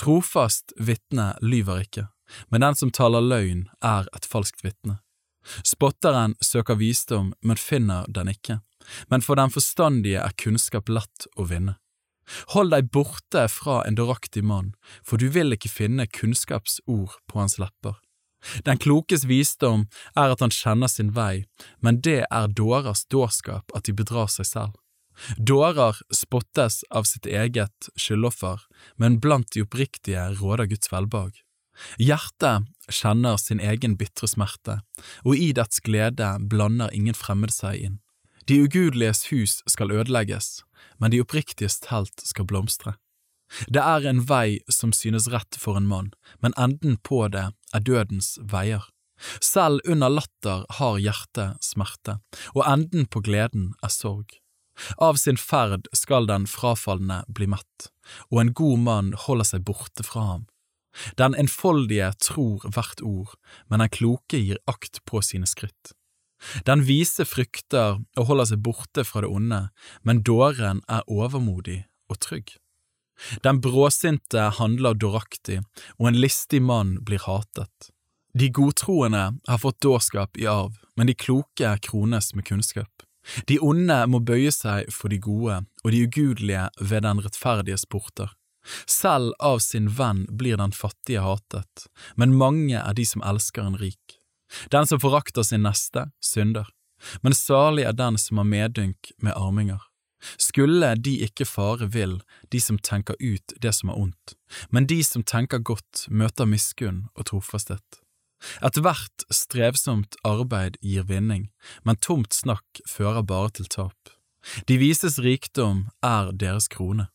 Trofast vitne lyver ikke, men den som taler løgn, er et falskt vitne. Spotteren søker visdom, men finner den ikke, men for den forstandige er kunnskap lett å vinne. Hold deg borte fra en dåraktig mann, for du vil ikke finne kunnskapsord på hans lepper. Den klokes visdom er at han kjenner sin vei, men det er dårers dårskap at de bedrar seg selv. Dårer spottes av sitt eget skyldoffer, men blant de oppriktige råder Guds velbehag. Hjertet kjenner sin egen bitre smerte, og i dets glede blander ingen fremmed seg inn. De ugudeliges hus skal ødelegges, men de oppriktiges telt skal blomstre. Det er en vei som synes rett for en mann, men enden på det er dødens veier. Selv under latter har hjertet smerte, og enden på gleden er sorg. Av sin ferd skal den frafalne bli mett, og en god mann holder seg borte fra ham. Den enfoldige tror hvert ord, men den kloke gir akt på sine skritt. Den vise frykter og holder seg borte fra det onde, men dåren er overmodig og trygg. Den bråsinte handler dåraktig, og en listig mann blir hatet. De godtroende har fått dårskap i arv, men de kloke krones med kunnskap. De onde må bøye seg for de gode, og de ugudelige ved den rettferdiges porter. Selv av sin venn blir den fattige hatet, men mange er de som elsker en rik. Den som forakter sin neste, synder, men salig er den som har medynk med arminger. Skulle de ikke fare vill, de som tenker ut det som er ondt, men de som tenker godt, møter miskunn og trofasthet. Ethvert strevsomt arbeid gir vinning, men tomt snakk fører bare til tap. De vises rikdom er deres krone.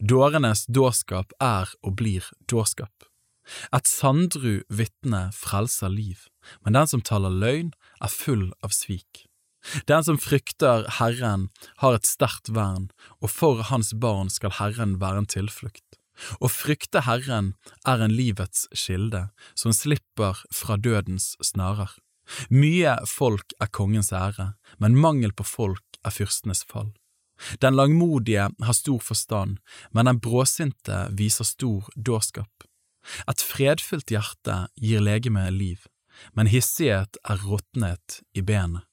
Dårenes dårskap er og blir dårskap. Et sandru vitne frelser liv, men den som taler løgn, er full av svik. Den som frykter Herren, har et sterkt vern, og for hans barn skal Herren være en tilflukt. Å frykte Herren er en livets kilde, som slipper fra dødens snarer. Mye folk er kongens ære, men mangel på folk er fyrstenes fall. Den langmodige har stor forstand, men den bråsinte viser stor dårskap. Et fredfullt hjerte gir legemet liv, men hissighet er råtnet i benet.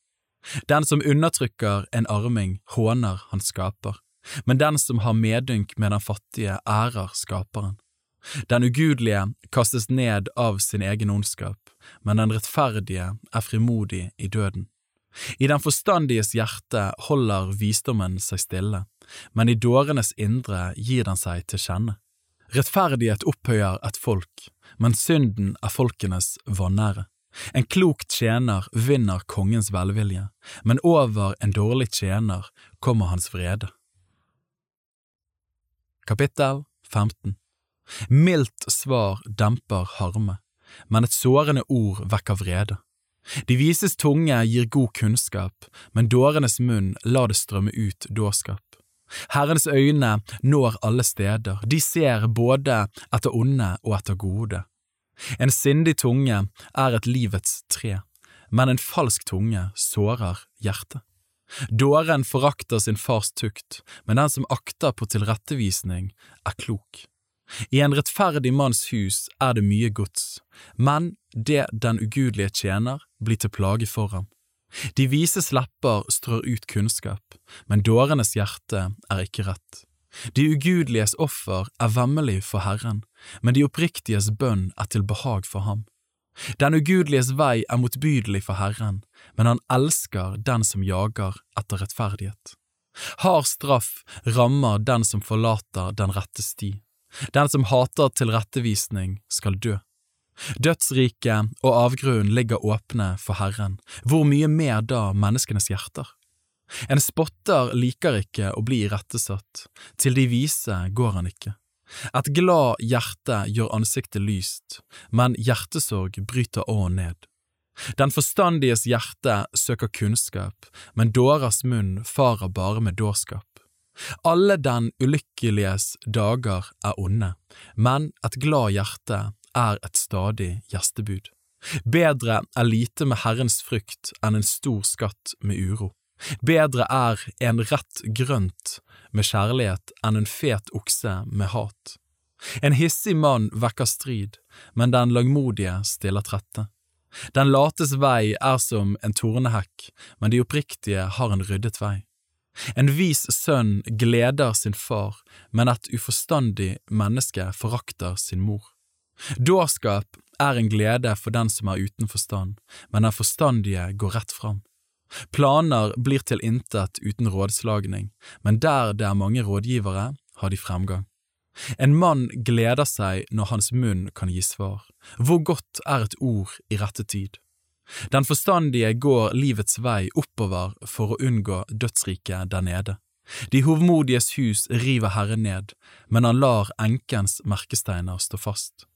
Den som undertrykker en arming, håner han skaper men den som har medynk med den fattige, ærer skaperen. Den ugudelige kastes ned av sin egen ondskap, men den rettferdige er frimodig i døden. I den forstandiges hjerte holder visdommen seg stille, men i dårenes indre gir den seg til kjenne. Rettferdighet opphøyer et folk, men synden er folkenes vanære. En klok tjener vinner kongens velvilje, men over en dårlig tjener kommer hans vrede. Kapittel 15 Mildt svar demper harme, men et sårende ord vekker vrede. De vises tunge gir god kunnskap, men dårenes munn lar det strømme ut dårskap. Herrens øyne når alle steder, de ser både etter onde og etter gode. En sindig tunge er et livets tre, men en falsk tunge sårer hjertet. Dåren forakter sin fars tukt, men den som akter på tilrettevisning, er klok. I en rettferdig manns hus er det mye gods, men det den ugudelige tjener, blir til plage for ham. De vises lepper strør ut kunnskap, men dårenes hjerte er ikke rett. De ugudeliges offer er vemmelig for Herren, men de oppriktiges bønn er til behag for ham. Den ugudeliges vei er motbydelig for Herren, men han elsker den som jager etter rettferdighet. Hard straff rammer den som forlater den rette sti. Den som hater tilrettevisning, skal dø. Dødsriket og avgrunnen ligger åpne for Herren, hvor mye mer da menneskenes hjerter? En spotter liker ikke å bli irettesatt, til de vise går han ikke. Et glad hjerte gjør ansiktet lyst, men hjertesorg bryter åen ned. Den forstandiges hjerte søker kunnskap, men dåras munn farer bare med dårskap. Alle den ulykkeliges dager er onde, men et glad hjerte er et stadig gjestebud. Bedre er lite med Herrens frykt enn en stor skatt med uro. Bedre er en rett grønt med kjærlighet enn en fet okse med hat. En hissig mann vekker strid, men den langmodige stiller trette. Den lates vei er som en tornehekk, men de oppriktige har en ryddet vei. En vis sønn gleder sin far, men et uforstandig menneske forakter sin mor. Dårskap er en glede for den som er uten forstand, men den forstandige går rett fram. Planer blir til intet uten rådslagning, men der det er mange rådgivere, har de fremgang. En mann gleder seg når hans munn kan gi svar. Hvor godt er et ord i rette tid? Den forstandige går livets vei oppover for å unngå dødsriket der nede. De hovmodiges hus river Herren ned, men han lar enkens merkesteiner stå fast.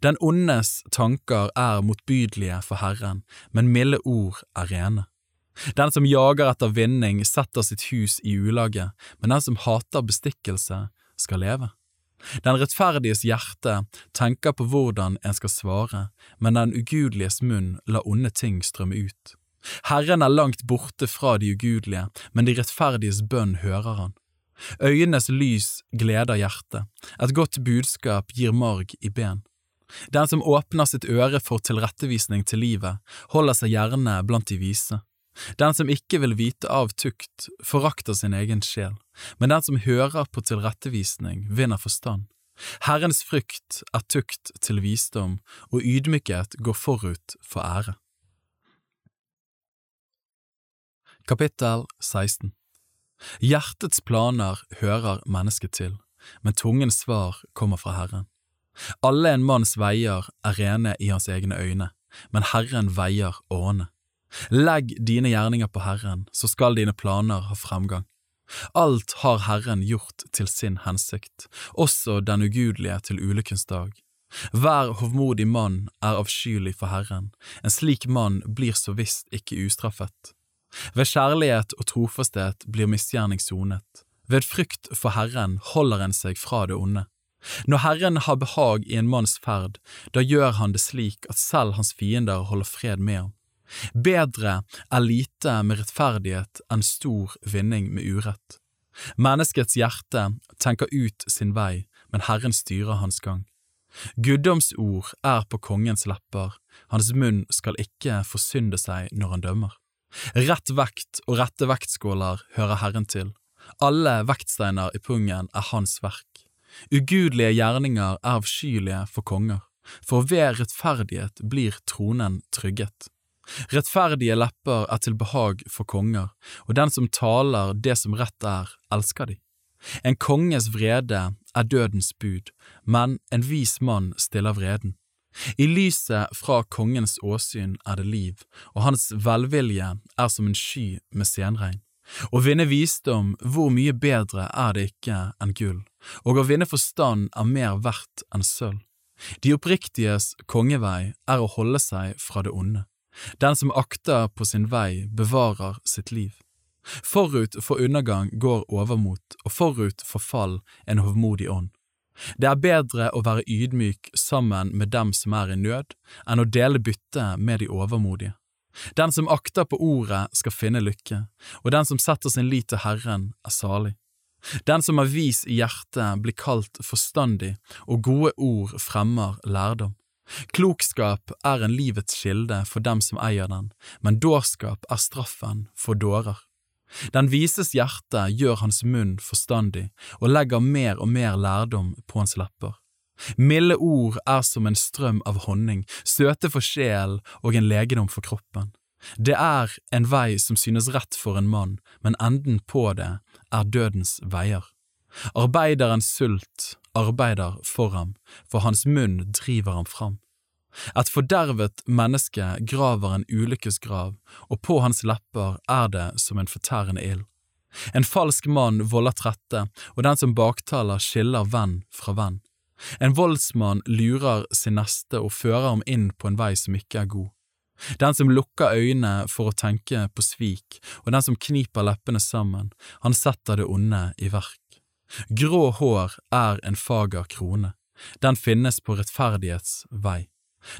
Den ondes tanker er motbydelige for Herren, men milde ord er rene. Den som jager etter vinning, setter sitt hus i ulage, men den som hater bestikkelse, skal leve. Den rettferdiges hjerte tenker på hvordan en skal svare, men den ugudeliges munn lar onde ting strømme ut. Herren er langt borte fra de ugudelige, men de rettferdiges bønn hører han. Øyenes lys gleder hjertet, et godt budskap gir marg i ben. Den som åpner sitt øre for tilrettevisning til livet, holder seg gjerne blant de vise. Den som ikke vil vite av tukt, forakter sin egen sjel, men den som hører på tilrettevisning, vinner forstand. Herrens frykt er tukt til visdom, og ydmykhet går forut for ære. Kapittel 16 Hjertets planer hører mennesket til, men tungens svar kommer fra Herren. Alle en manns veier er rene i hans egne øyne, men Herren veier årene. Legg dine gjerninger på Herren, så skal dine planer ha fremgang. Alt har Herren gjort til sin hensikt, også den ugudelige til ulykkens dag. Hver hovmodig mann er avskyelig for Herren, en slik mann blir så visst ikke ustraffet. Ved kjærlighet og trofasthet blir misgjerning sonet. Ved frykt for Herren holder en seg fra det onde. Når Herren har behag i en manns ferd, da gjør han det slik at selv hans fiender holder fred med ham. Bedre er lite med rettferdighet enn stor vinning med urett. Menneskets hjerte tenker ut sin vei, men Herren styrer hans gang. Guddomsord er på kongens lepper, hans munn skal ikke forsynde seg når han dømmer. Rett vekt og rette vektskåler hører Herren til, alle vektsteiner i pungen er hans verk. Ugudelige gjerninger er avskyelige for konger, for ved rettferdighet blir tronen trygget. Rettferdige lepper er til behag for konger, og den som taler det som rett er, elsker de. En konges vrede er dødens bud, men en vis mann stiller vreden. I lyset fra kongens åsyn er det liv, og hans velvilje er som en sky med senregn. Å vinne visdom, hvor mye bedre er det ikke enn gull, og å vinne forstand er mer verdt enn sølv. De oppriktiges kongevei er å holde seg fra det onde. Den som akter på sin vei, bevarer sitt liv. Forut for undergang går overmot, og forut for fall en hovmodig ånd. Det er bedre å være ydmyk sammen med dem som er i nød, enn å dele bytte med de overmodige. Den som akter på ordet skal finne lykke, og den som setter sin lit til Herren er salig. Den som er vis i hjertet blir kalt forstandig, og gode ord fremmer lærdom. Klokskap er en livets kilde for dem som eier den, men dårskap er straffen for dårer. Den vises hjerte gjør hans munn forstandig og legger mer og mer lærdom på hans lepper. Milde ord er som en strøm av honning, søte for sjel og en legedom for kroppen. Det er en vei som synes rett for en mann, men enden på det er dødens veier. Arbeiderens sult arbeider for ham, for hans munn driver ham fram. Et fordervet menneske graver en ulykkesgrav, og på hans lepper er det som en fortærende ild. En falsk mann volder trette, og den som baktaler skiller venn fra venn. En voldsmann lurer sin neste og fører ham inn på en vei som ikke er god. Den som lukker øynene for å tenke på svik, og den som kniper leppene sammen, han setter det onde i verk. Grå hår er en fager krone, den finnes på rettferdighets vei.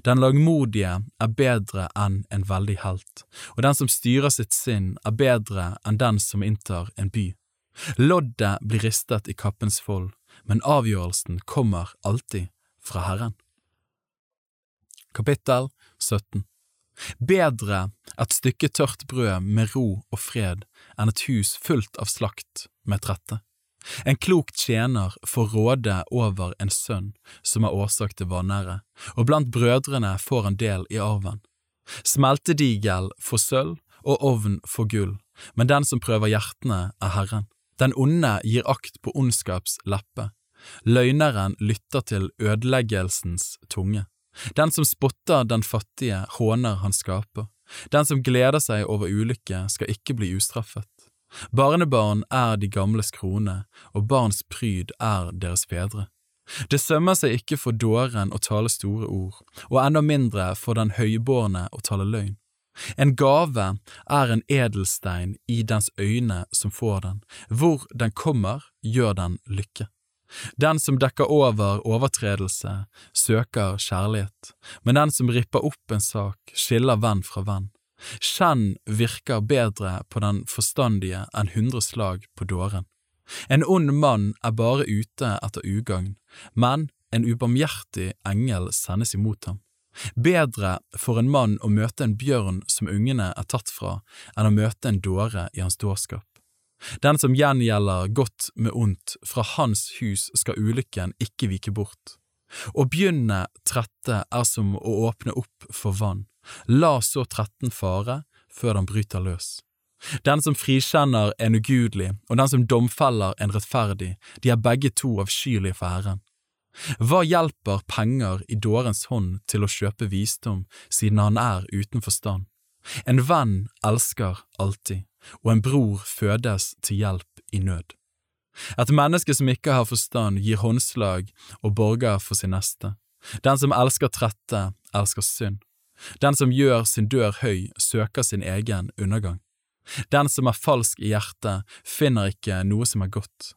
Den lagmodige er bedre enn en veldig helt, og den som styrer sitt sinn er bedre enn den som inntar en by. Loddet blir ristet i kappens fold, men avgjørelsen kommer alltid fra Herren. Kapittel 17 Bedre et stykke tørt brød med ro og fred enn et hus fullt av slakt med trette. En klok tjener får råde over en sønn som er årsak til vanære, og blant brødrene får han del i arven. Smeltedigel får sølv og ovn får gull, men den som prøver hjertene er Herren. Den onde gir akt på ondskaps leppe. Løgneren lytter til ødeleggelsens tunge. Den som spotter den fattige, håner han skaper. Den som gleder seg over ulykke, skal ikke bli ustraffet. Barnebarn er de gamles krone, og barns pryd er deres fedre. Det sømmer seg ikke for dåren å tale store ord, og enda mindre for den høybårne å tale løgn. En gave er en edelstein i dens øyne som får den, hvor den kommer, gjør den lykke. Den som dekker over overtredelse, søker kjærlighet, men den som ripper opp en sak, skiller venn fra venn. Skjenn virker bedre på den forstandige enn hundre slag på dåren. En ond mann er bare ute etter ugagn, men en ubarmhjertig engel sendes imot ham. Bedre for en mann å møte en bjørn som ungene er tatt fra, enn å møte en dåre i hans dårskap. Den som gjengjelder godt med ondt, fra hans hus skal ulykken ikke vike bort. Å begynne trette er som å åpne opp for vann, la så tretten fare før den bryter løs. Den som frikjenner en ugudelig, og den som domfeller en rettferdig, de er begge to avskyelige for Herren. Hva hjelper penger i dårens hånd til å kjøpe visdom, siden han er uten forstand? En venn elsker alltid, og en bror fødes til hjelp i nød. Et menneske som ikke har forstand, gir håndslag og borger for sin neste. Den som elsker trette, elsker synd. Den som gjør sin dør høy, søker sin egen undergang. Den som er falsk i hjertet, finner ikke noe som er godt,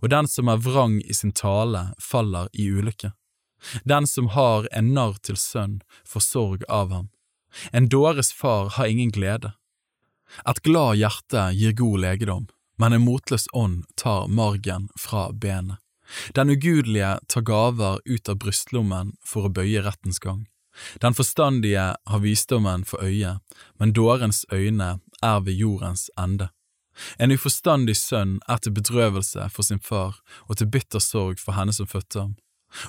og den som er vrang i sin tale, faller i ulykke. Den som har en narr til sønn, får sorg av ham. En dåres far har ingen glede. Et glad hjerte gir god legedom, men en motløs ånd tar margen fra benet. Den ugudelige tar gaver ut av brystlommen for å bøye rettens gang. Den forstandige har visdommen for øye, men dårens øyne er ved jordens ende. En uforstandig sønn er til bedrøvelse for sin far og til bitter sorg for henne som fødte ham.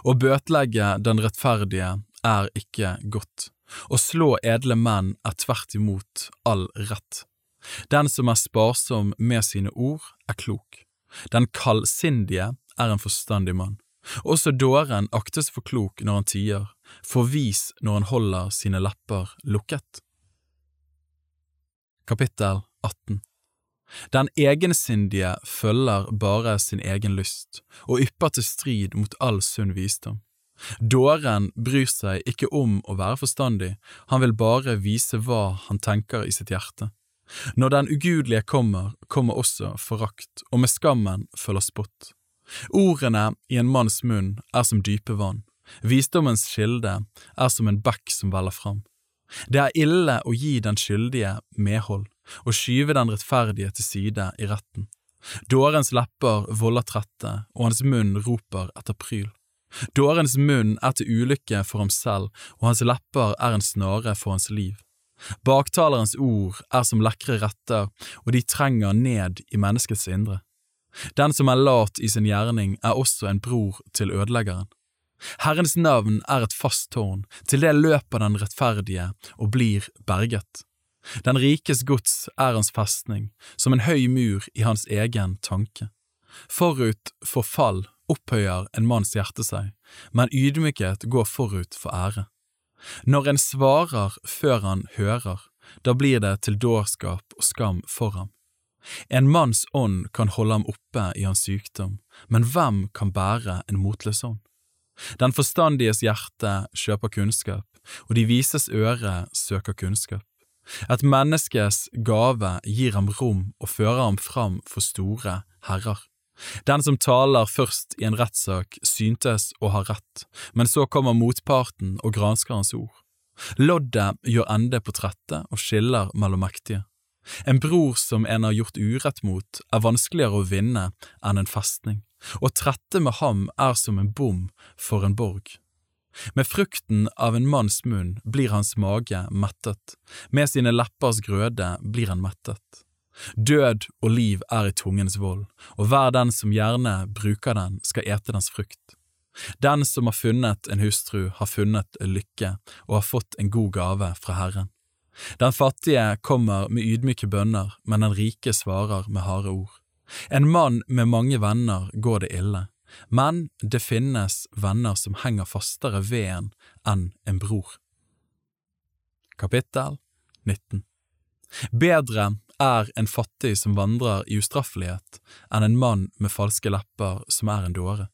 Å bøtelegge den rettferdige er ikke godt, å slå edle menn er tvert imot all rett. Den som er sparsom med sine ord, er klok. Den kaldsindige er en forstandig mann. Også dåren aktes for klok når han tier, for vis når han holder sine lepper lukket. Kapittel 18 Den egensindige følger bare sin egen lyst, og ypper til strid mot all sunn visdom. Dåren bryr seg ikke om å være forstandig, han vil bare vise hva han tenker i sitt hjerte. Når den ugudelige kommer, kommer også forakt, og med skammen følger spott. Ordene i en manns munn er som dype vann, visdommens kilde er som en bekk som veller fram. Det er ille å gi den skyldige medhold, og skyve den rettferdige til side i retten. Dårens lepper volder trette, og hans munn roper etter pryl. Dårens munn er til ulykke for ham selv, og hans lepper er en snare for hans liv. Baktalerens ord er som lekre retter, og de trenger ned i menneskets indre. Den som er lat i sin gjerning, er også en bror til ødeleggeren. Herrens navn er et fast tårn, til det løper den rettferdige og blir berget. Den rikes gods er hans festning, som en høy mur i hans egen tanke. Forut for fall opphøyer en manns hjerte seg, men ydmykhet går forut for ære. Når en svarer før han hører, da blir det til dårskap og skam for ham. En manns ånd kan holde ham oppe i hans sykdom, men hvem kan bære en motløs ånd? Den forstandiges hjerte kjøper kunnskap, og de vises øre søker kunnskap. Et menneskes gave gir ham rom og fører ham fram for store herrer. Den som taler først i en rettssak syntes å ha rett, men så kommer motparten og gransker hans ord. Loddet gjør ende på trette og skiller mellom mektige. En bror som en har gjort urett mot, er vanskeligere å vinne enn en festning, og trette med ham er som en bom for en borg. Med frukten av en manns munn blir hans mage mettet, med sine leppers grøde blir han mettet. Død og liv er i tungens vold, og hver den som gjerne bruker den, skal ete dens frukt. Den som har funnet en hustru, har funnet lykke og har fått en god gave fra Herren. Den fattige kommer med ydmyke bønner, men den rike svarer med harde ord. En mann med mange venner går det ille, men det finnes venner som henger fastere ved en enn en bror. Kapittel 19 Bedre er en fattig som vandrer i ustraffelighet, enn en mann med falske lepper som er en dåre.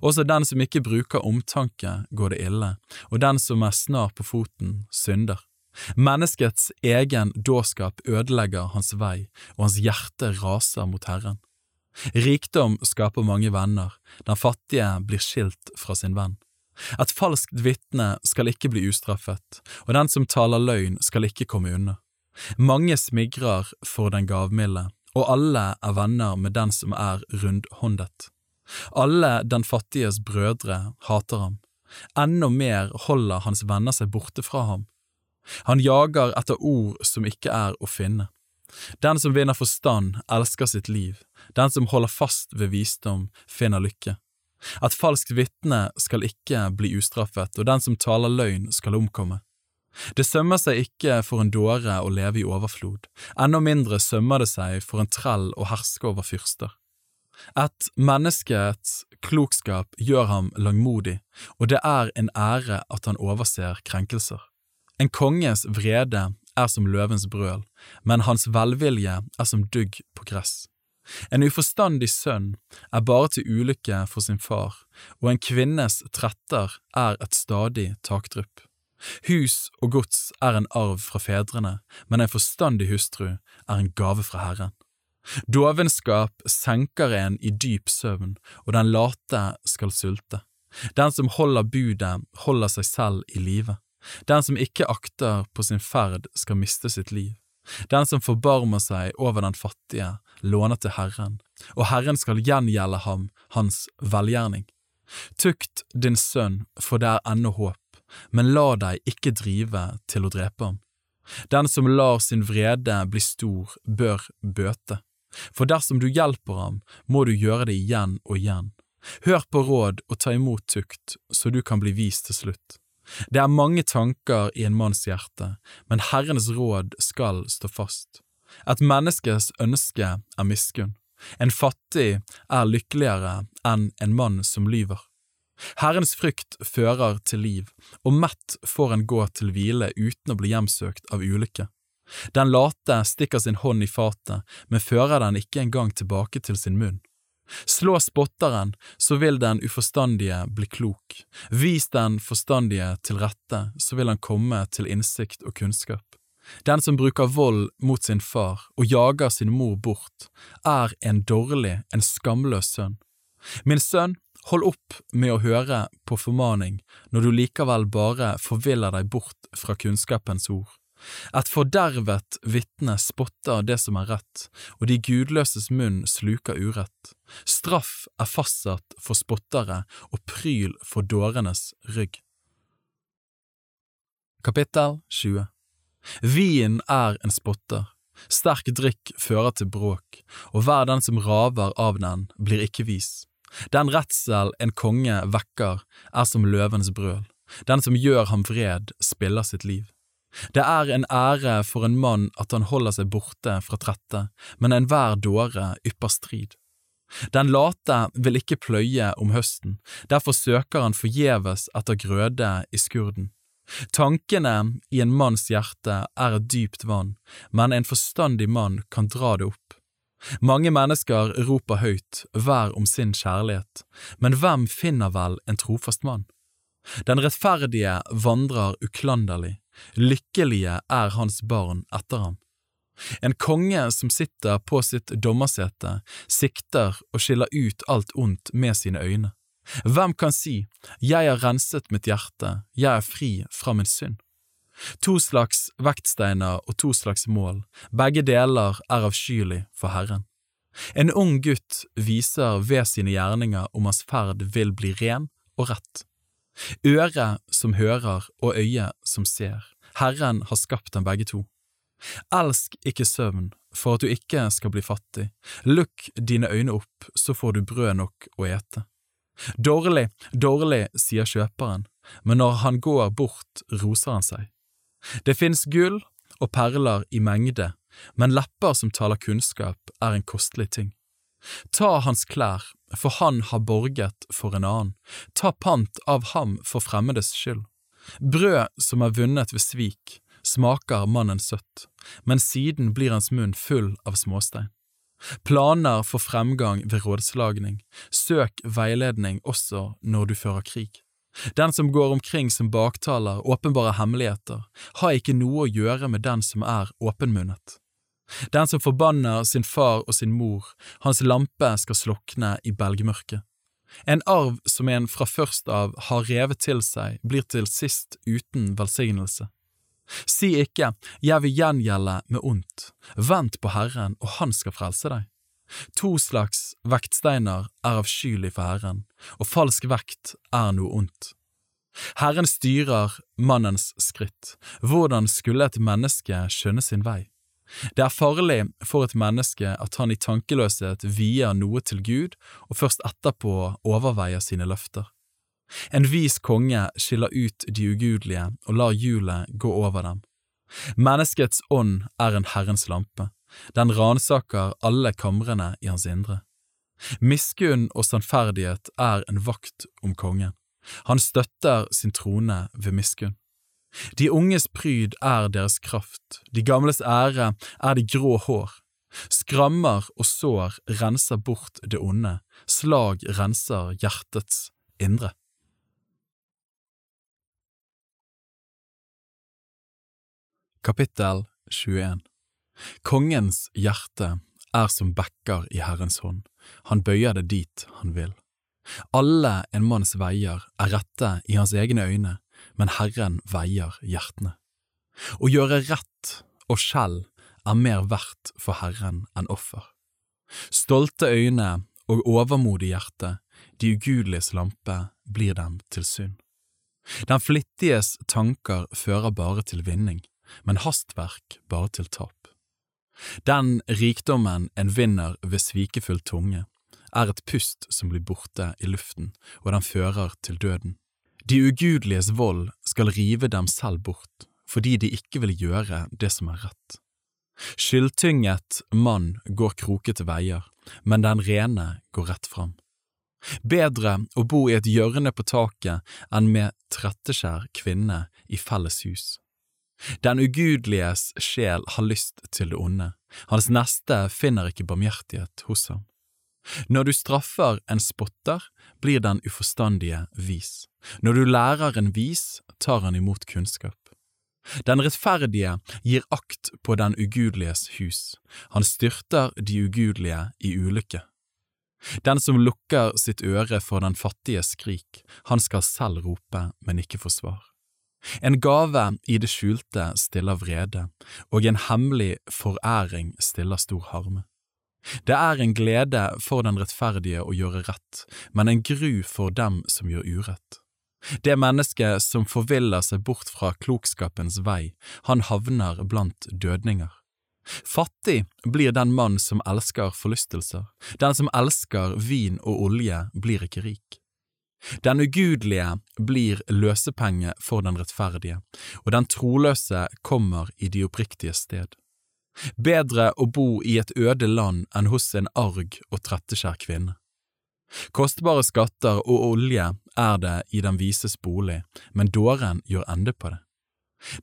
Også den som ikke bruker omtanke, går det ille, og den som er snar på foten, synder. Menneskets egen dårskap ødelegger hans vei, og hans hjerte raser mot Herren. Rikdom skaper mange venner, den fattige blir skilt fra sin venn. Et falskt vitne skal ikke bli ustraffet, og den som taler løgn skal ikke komme unna. Mange smigrer for den gavmilde, og alle er venner med den som er rundhåndet. Alle den fattiges brødre hater ham, enda mer holder hans venner seg borte fra ham. Han jager etter ord som ikke er å finne. Den som vinner forstand, elsker sitt liv, den som holder fast ved visdom, finner lykke. Et falskt vitne skal ikke bli ustraffet, og den som taler løgn skal omkomme. Det sømmer seg ikke for en dåre å leve i overflod, enda mindre sømmer det seg for en trell å herske over fyrster. Et menneskets klokskap gjør ham langmodig, og det er en ære at han overser krenkelser. En konges vrede er som løvens brøl, men hans velvilje er som dugg på gress. En uforstandig sønn er bare til ulykke for sin far, og en kvinnes tretter er et stadig takdrypp. Hus og gods er en arv fra fedrene, men en forstandig hustru er en gave fra Herren. Dovenskap senker en i dyp søvn, og den late skal sulte. Den som holder budet, holder seg selv i live. Den som ikke akter på sin ferd, skal miste sitt liv. Den som forbarmer seg over den fattige, låner til Herren, og Herren skal gjengjelde ham hans velgjerning. Tukt din sønn, for det er ennå håp men la deg ikke drive til å drepe ham. Den som lar sin vrede bli stor, bør bøte, for dersom du hjelper ham, må du gjøre det igjen og igjen. Hør på råd og ta imot tukt, så du kan bli vist til slutt. Det er mange tanker i en manns hjerte, men Herrens råd skal stå fast. Et menneskes ønske er miskunn. En fattig er lykkeligere enn en mann som lyver. Herrens frykt fører til liv, og mett får en gå til hvile uten å bli hjemsøkt av ulykke. Den late stikker sin hånd i fatet, men fører den ikke engang tilbake til sin munn. Slå spotteren, så vil den uforstandige bli klok. Vis den forstandige til rette, så vil han komme til innsikt og kunnskap. Den som bruker vold mot sin far og jager sin mor bort, er en dårlig, en skamløs sønn. Min sønn, Hold opp med å høre på formaning når du likevel bare forviller deg bort fra kunnskapens ord. Et fordervet vitne spotter det som er rett, og de gudløses munn sluker urett. Straff er fastsatt for spottere og pryl for dårenes rygg. Kapittel 20 Vin er en spotter. Sterk drikk fører til bråk, og hver den som raver av den, blir ikke vis. Den redsel en konge vekker, er som løvens brøl. Den som gjør ham vred, spiller sitt liv. Det er en ære for en mann at han holder seg borte fra trette, men enhver dåre ypper strid. Den late vil ikke pløye om høsten, derfor søker han forgjeves etter grøde i skurden. Tankene i en manns hjerte er et dypt vann, men en forstandig mann kan dra det opp. Mange mennesker roper høyt, hver om sin kjærlighet, men hvem finner vel en trofast mann? Den rettferdige vandrer uklanderlig, lykkelige er hans barn etter ham. En konge som sitter på sitt dommersete, sikter og skiller ut alt ondt med sine øyne. Hvem kan si, jeg har renset mitt hjerte, jeg er fri fra min synd? To slags vektsteiner og to slags mål, begge deler er avskyelig for Herren. En ung gutt viser ved sine gjerninger om hans ferd vil bli ren og rett. Øre som hører og øye som ser, Herren har skapt dem begge to. Elsk ikke søvn for at du ikke skal bli fattig, lukk dine øyne opp, så får du brød nok å ete. Dårlig, dårlig, sier kjøperen, men når han går bort, roser han seg. Det fins gull og perler i mengde, men lepper som taler kunnskap, er en kostelig ting. Ta hans klær, for han har borget for en annen, ta pant av ham for fremmedes skyld. Brød som er vunnet ved svik, smaker mannen søtt, men siden blir hans munn full av småstein. Planer for fremgang ved rådslagning, søk veiledning også når du fører krig. Den som går omkring som baktaler, åpenbare hemmeligheter, har ikke noe å gjøre med den som er åpenmunnet. Den som forbanner sin far og sin mor, hans lampe skal slukne i belgmørket. En arv som en fra først av har revet til seg, blir til sist uten velsignelse. Si ikke jeg vil gjengjelde med ondt, vent på Herren, og Han skal frelse deg. To slags vektsteiner er avskyelig for Herren, og falsk vekt er noe ondt. Herren styrer mannens skritt, hvordan skulle et menneske skjønne sin vei? Det er farlig for et menneske at han i tankeløshet vier noe til Gud og først etterpå overveier sine løfter. En vis konge skiller ut de ugudelige og lar hjulet gå over dem. Menneskets ånd er en Herrens lampe, den ransaker alle kamrene i hans indre. Miskunn og sannferdighet er en vakt om kongen. Han støtter sin trone ved miskunn. De unges pryd er deres kraft, de gamles ære er de grå hår. Skrammer og sår renser bort det onde, slag renser hjertets indre. Kapittel 21 Kongens hjerte er som bekker i Herrens hånd, han bøyer det dit han vil. Alle en manns veier er rette i hans egne øyne, men Herren veier hjertene. Å gjøre rett og skjell er mer verdt for Herren enn offer. Stolte øyne og overmodig hjerte, de ugudeliges lampe, blir dem til synd. Den flittiges tanker fører bare til vinning, men hastverk bare til tap. Den rikdommen en vinner ved svikefull tunge, er et pust som blir borte i luften, og den fører til døden. De ugudeliges vold skal rive dem selv bort, fordi de ikke vil gjøre det som er rett. Skyldtynget mann går krokete veier, men den rene går rett fram. Bedre å bo i et hjørne på taket enn med tretteskjær kvinne i felles hus. Den ugudeliges sjel har lyst til det onde, hans neste finner ikke barmhjertighet hos ham. Når du straffer en spotter, blir den uforstandige vis. Når du lærer en vis, tar han imot kunnskap. Den rettferdige gir akt på den ugudeliges hus, han styrter de ugudelige i ulykke. Den som lukker sitt øre for den fattige skrik, han skal selv rope, men ikke få svar. En gave i det skjulte stiller vrede, og en hemmelig foræring stiller stor harme. Det er en glede for den rettferdige å gjøre rett, men en gru for dem som gjør urett. Det mennesket som forviller seg bort fra klokskapens vei, han havner blant dødninger. Fattig blir den mann som elsker forlystelser, den som elsker vin og olje blir ikke rik. Den ugudelige blir løsepenge for den rettferdige, og den troløse kommer i de oppriktige sted. Bedre å bo i et øde land enn hos en arg og tretteskjær kvinne. Kostbare skatter og olje er det i den vises bolig, men dåren gjør ende på det.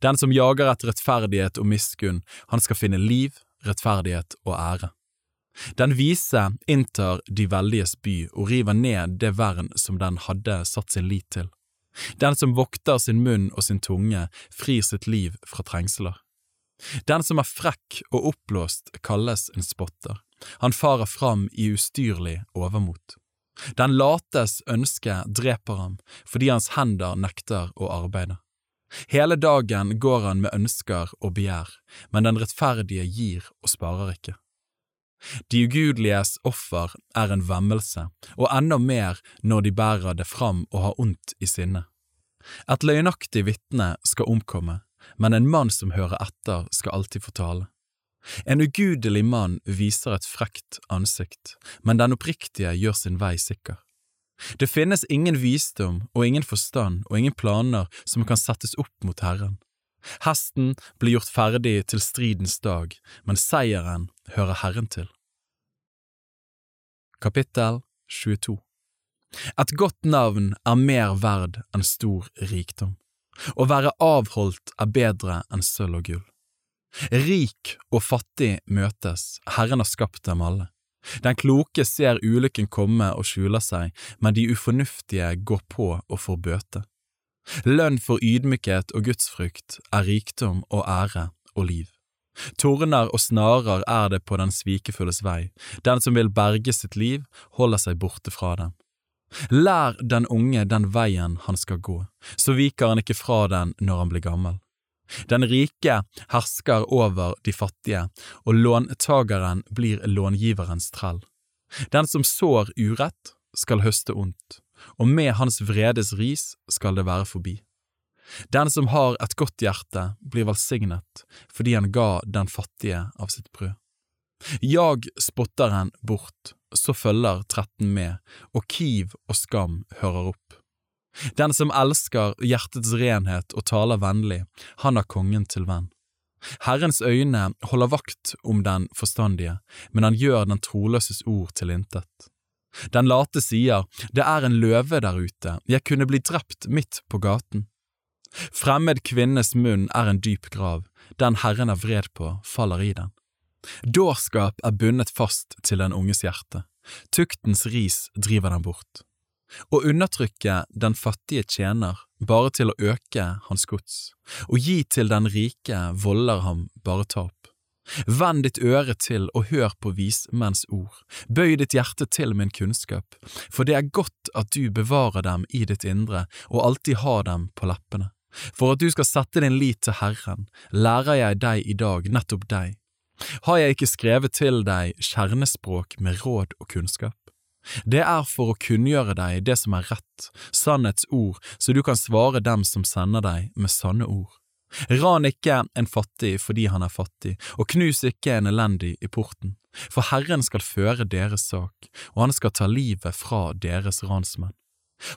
Den som jager etter rettferdighet og miskunn, han skal finne liv, rettferdighet og ære. Den vise inntar de veldiges by og river ned det vern som den hadde satt sin lit til. Den som vokter sin munn og sin tunge, frir sitt liv fra trengsler. Den som er frekk og oppblåst, kalles en spotter. Han farer fram i ustyrlig overmot. Den lates ønske dreper ham fordi hans hender nekter å arbeide. Hele dagen går han med ønsker og begjær, men den rettferdige gir og sparer ikke. De ugudeliges offer er en vemmelse, og enda mer når de bærer det fram og har ondt i sinne. Et løgnaktig vitne skal omkomme, men en mann som hører etter, skal alltid få tale. En ugudelig mann viser et frekt ansikt, men den oppriktige gjør sin vei sikker. Det finnes ingen visdom og ingen forstand og ingen planer som kan settes opp mot Herren. Hesten blir gjort ferdig til stridens dag, men seieren hører Herren til. Kapittel 22 Et godt navn er mer verd enn stor rikdom. Å være avholdt er bedre enn sølv og gull. Rik og fattig møtes, Herren har skapt dem alle. Den kloke ser ulykken komme og skjuler seg, men de ufornuftige går på og får bøte. Lønn for ydmykhet og gudsfrykt er rikdom og ære og liv. Torner og snarer er det på den svikefulles vei, den som vil berge sitt liv, holder seg borte fra dem. Lær den unge den veien han skal gå, så viker han ikke fra den når han blir gammel. Den rike hersker over de fattige, og låntageren blir långiverens trell. Den som sår urett, skal høste ondt, og med hans vredes ris skal det være forbi. Den som har et godt hjerte, blir velsignet fordi han ga den fattige av sitt brød. Jag spotteren bort, så følger tretten med, og kiv og skam hører opp. Den som elsker hjertets renhet og taler vennlig, han har kongen til venn. Herrens øyne holder vakt om den forstandige, men han gjør den troløses ord til intet. Den late sier, det er en løve der ute, jeg kunne bli drept midt på gaten. Fremmed kvinnes munn er en dyp grav, den Herren er vred på, faller i den. Dårskap er bundet fast til den unges hjerte, tuktens ris driver den bort. Å undertrykke den fattige tjener bare til å øke hans gods, å gi til den rike volder ham bare tap. Vend ditt øre til og hør på vismenns ord, bøy ditt hjerte til min kunnskap, for det er godt at du bevarer dem i ditt indre og alltid har dem på leppene. For at du skal sette din lit til Herren, lærer jeg deg i dag nettopp deg. Har jeg ikke skrevet til deg kjernespråk med råd og kunnskap? Det er for å kunngjøre deg det som er rett, sannhets ord, så du kan svare dem som sender deg med sanne ord. Ran ikke en fattig fordi han er fattig, og knus ikke en elendig i porten, for Herren skal føre deres sak, og han skal ta livet fra deres ransmenn.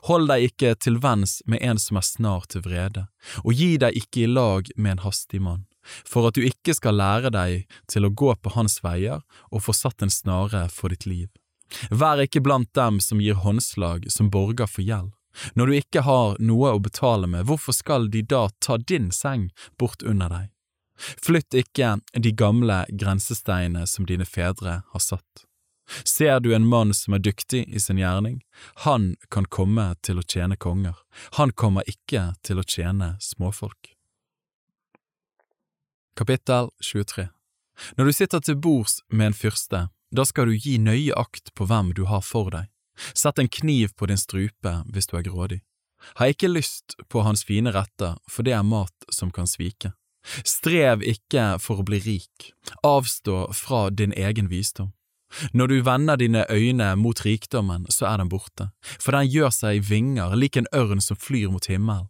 Hold deg ikke til venns med en som er snar til vrede, og gi deg ikke i lag med en hastig mann, for at du ikke skal lære deg til å gå på hans veier og få satt en snare for ditt liv. Vær ikke blant dem som gir håndslag som borger for gjeld. Når du ikke har noe å betale med, hvorfor skal de da ta din seng bort under deg? Flytt ikke de gamle grensesteinene som dine fedre har satt. Ser du en mann som er dyktig i sin gjerning, han kan komme til å tjene konger, han kommer ikke til å tjene småfolk. Kapittel 23 Når du sitter til bords med en fyrste, da skal du gi nøye akt på hvem du har for deg. Sett en kniv på din strupe hvis du er grådig. Ha ikke lyst på hans fine retter, for det er mat som kan svike. Strev ikke for å bli rik, avstå fra din egen visdom. Når du vender dine øyne mot rikdommen, så er den borte, for den gjør seg vinger lik en ørn som flyr mot himmelen.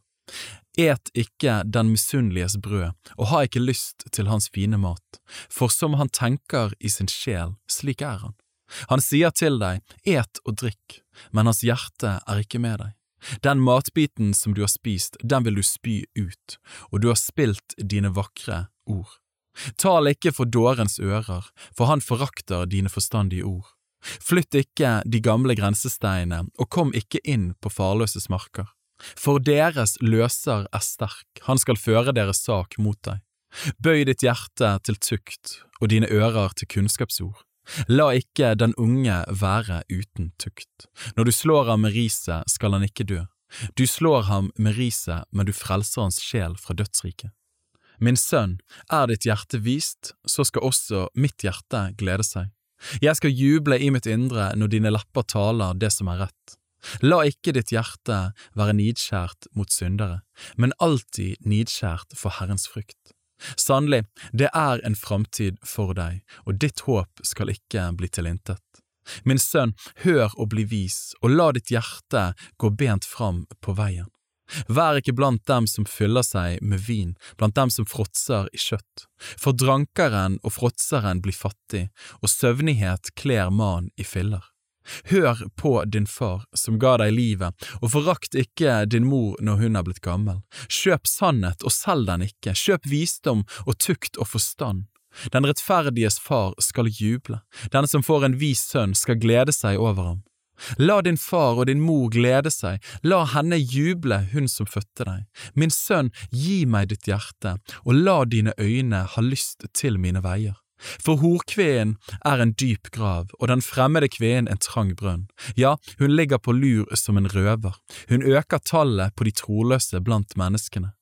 Et ikke den misunneliges brød, og ha ikke lyst til hans fine mat, for som han tenker i sin sjel, slik er han. Han sier til deg, et og drikk, men hans hjerte er ikke med deg. Den matbiten som du har spist, den vil du spy ut, og du har spilt dine vakre ord. Tal ikke for dårens ører, for han forakter dine forstandige ord. Flytt ikke de gamle grensesteinene, og kom ikke inn på farløses marker. For deres løser er sterk, han skal føre deres sak mot deg. Bøy ditt hjerte til tukt og dine ører til kunnskapsord. La ikke den unge være uten tukt. Når du slår ham med riset, skal han ikke dø. Du slår ham med riset, men du frelser hans sjel fra dødsriket. Min sønn, er ditt hjerte vist, så skal også mitt hjerte glede seg. Jeg skal juble i mitt indre når dine lepper taler det som er rett. La ikke ditt hjerte være nidskjært mot syndere, men alltid nidskjært for Herrens frykt. Sannelig, det er en framtid for deg, og ditt håp skal ikke bli tilintet. Min sønn, hør og bli vis, og la ditt hjerte gå bent fram på veien. Vær ikke blant dem som fyller seg med vin, blant dem som fråtser i kjøtt, for drankeren og fråtseren blir fattig, og søvnighet kler man i filler. Hør på din far som ga deg livet, og forakt ikke din mor når hun er blitt gammel. Kjøp sannhet og selg den ikke, kjøp visdom og tukt og forstand. Den rettferdiges far skal juble, den som får en vis sønn skal glede seg over ham. La din far og din mor glede seg, la henne juble, hun som fødte deg. Min sønn, gi meg ditt hjerte, og la dine øyne ha lyst til mine veier. For horkveen er en dyp grav, og den fremmede kveen en trang brønn. Ja, hun ligger på lur som en røver, hun øker tallet på de troløse blant menneskene.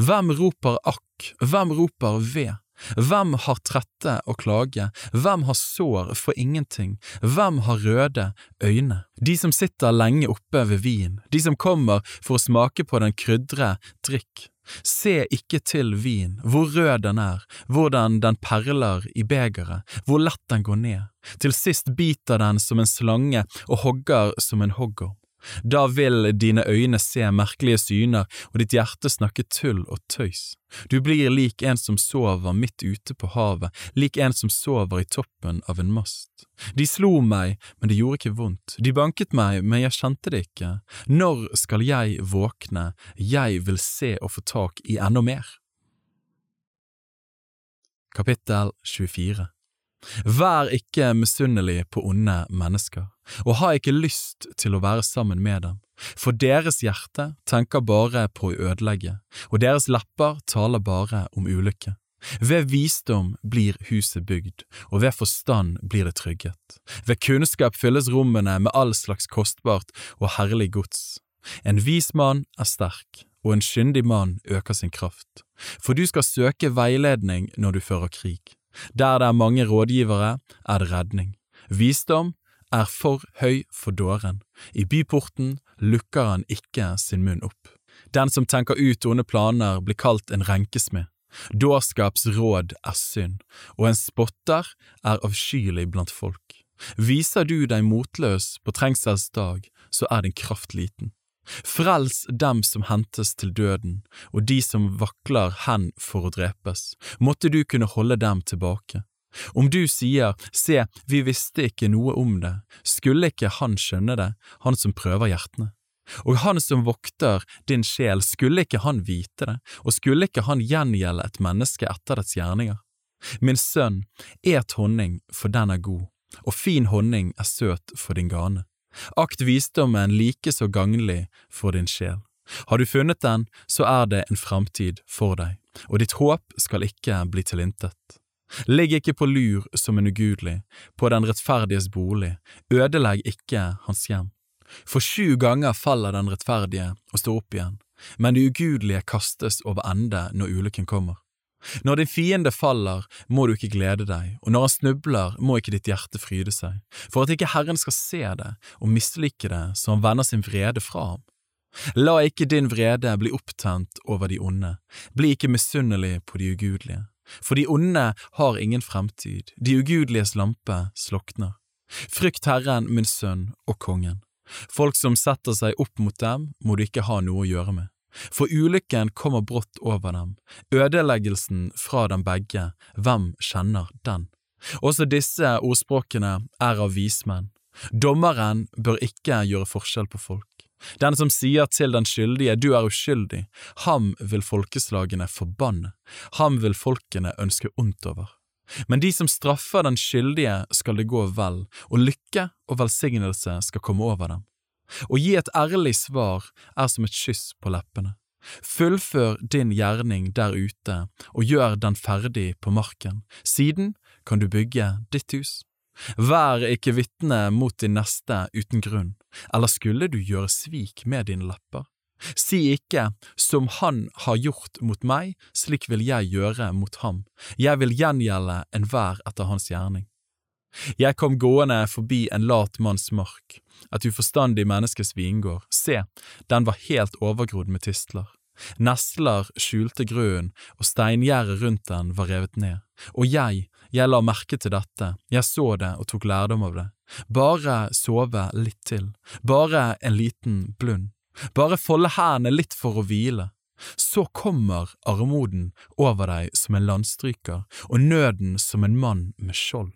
Hvem roper akk, hvem roper ved, Hvem har trette å klage, hvem har sår for ingenting, hvem har røde øyne? De som sitter lenge oppe ved vin, de som kommer for å smake på den krydre drikk. Se ikke til vin, hvor rød den er, hvordan den perler i begeret, hvor lett den går ned. Til sist biter den som en slange og hogger som en hoggorm. Da vil dine øyne se merkelige syner og ditt hjerte snakke tull og tøys. Du blir lik en som sover midt ute på havet, lik en som sover i toppen av en mast. De slo meg, men det gjorde ikke vondt, de banket meg, men jeg kjente det ikke. Når skal jeg våkne, jeg vil se og få tak i enda mer. Kapittel 24 Vær ikke misunnelig på onde mennesker, og ha ikke lyst til å være sammen med dem, for deres hjerte tenker bare på å ødelegge, og deres lepper taler bare om ulykke. Ved visdom blir huset bygd, og ved forstand blir det trygget. Ved kunnskap fylles rommene med all slags kostbart og herlig gods. En vis mann er sterk, og en skyndig mann øker sin kraft, for du skal søke veiledning når du fører krig. Der det er mange rådgivere, er det redning. Visdom er for høy for dåren. I byporten lukker han ikke sin munn opp. Den som tenker ut onde planer, blir kalt en renkesmed. Dårskaps råd er synd, og en spotter er avskyelig blant folk. Viser du deg motløs på trengsels dag, så er din kraft liten. Frels dem som hentes til døden, og de som vakler hen for å drepes, måtte du kunne holde dem tilbake. Om du sier, se, vi visste ikke noe om det, skulle ikke han skjønne det, han som prøver hjertene? Og han som vokter din sjel, skulle ikke han vite det, og skulle ikke han gjengjelde et menneske etter dets gjerninger? Min sønn, et honning, for den er god, og fin honning er søt for din gane. Akt visdommen like så gagnlig for din sjel. Har du funnet den, så er det en framtid for deg, og ditt håp skal ikke bli tilintet. Ligg ikke på lur som en ugudelig, på den rettferdiges bolig, ødelegg ikke hans hjem. For sju ganger faller den rettferdige og står opp igjen, men det ugudelige kastes over ende når ulykken kommer. Når din fiende faller, må du ikke glede deg, og når han snubler, må ikke ditt hjerte fryde seg, for at ikke Herren skal se det og mislike det så han vender sin vrede fra ham. La ikke din vrede bli opptent over de onde, bli ikke misunnelig på de ugudelige, for de onde har ingen fremtid, de ugudeliges lampe slokner. Frykt Herren, min sønn og kongen. Folk som setter seg opp mot dem, må du ikke ha noe å gjøre med. For ulykken kommer brått over dem, ødeleggelsen fra dem begge, hvem kjenner den? Også disse ordspråkene er av vismenn. Dommeren bør ikke gjøre forskjell på folk. Den som sier til den skyldige du er uskyldig, ham vil folkeslagene forbanne, ham vil folkene ønske ondt over. Men de som straffer den skyldige skal det gå vel, og lykke og velsignelse skal komme over dem. Å gi et ærlig svar er som et kyss på leppene. Fullfør din gjerning der ute og gjør den ferdig på marken, siden kan du bygge ditt hus. Vær ikke vitne mot din neste uten grunn, eller skulle du gjøre svik med dine lepper? Si ikke som han har gjort mot meg, slik vil jeg gjøre mot ham, jeg vil gjengjelde enhver etter hans gjerning. Jeg kom gående forbi en lat manns mark, et uforstandig menneskes vingård. Se, den var helt overgrodd med tistler. Nesler skjulte grunnen, og steingjerdet rundt den var revet ned. Og jeg, jeg la merke til dette, jeg så det og tok lærdom av det. Bare sove litt til, bare en liten blund, bare folde hendene litt for å hvile. Så kommer armoden over deg som en landstryker, og nøden som en mann med skjold.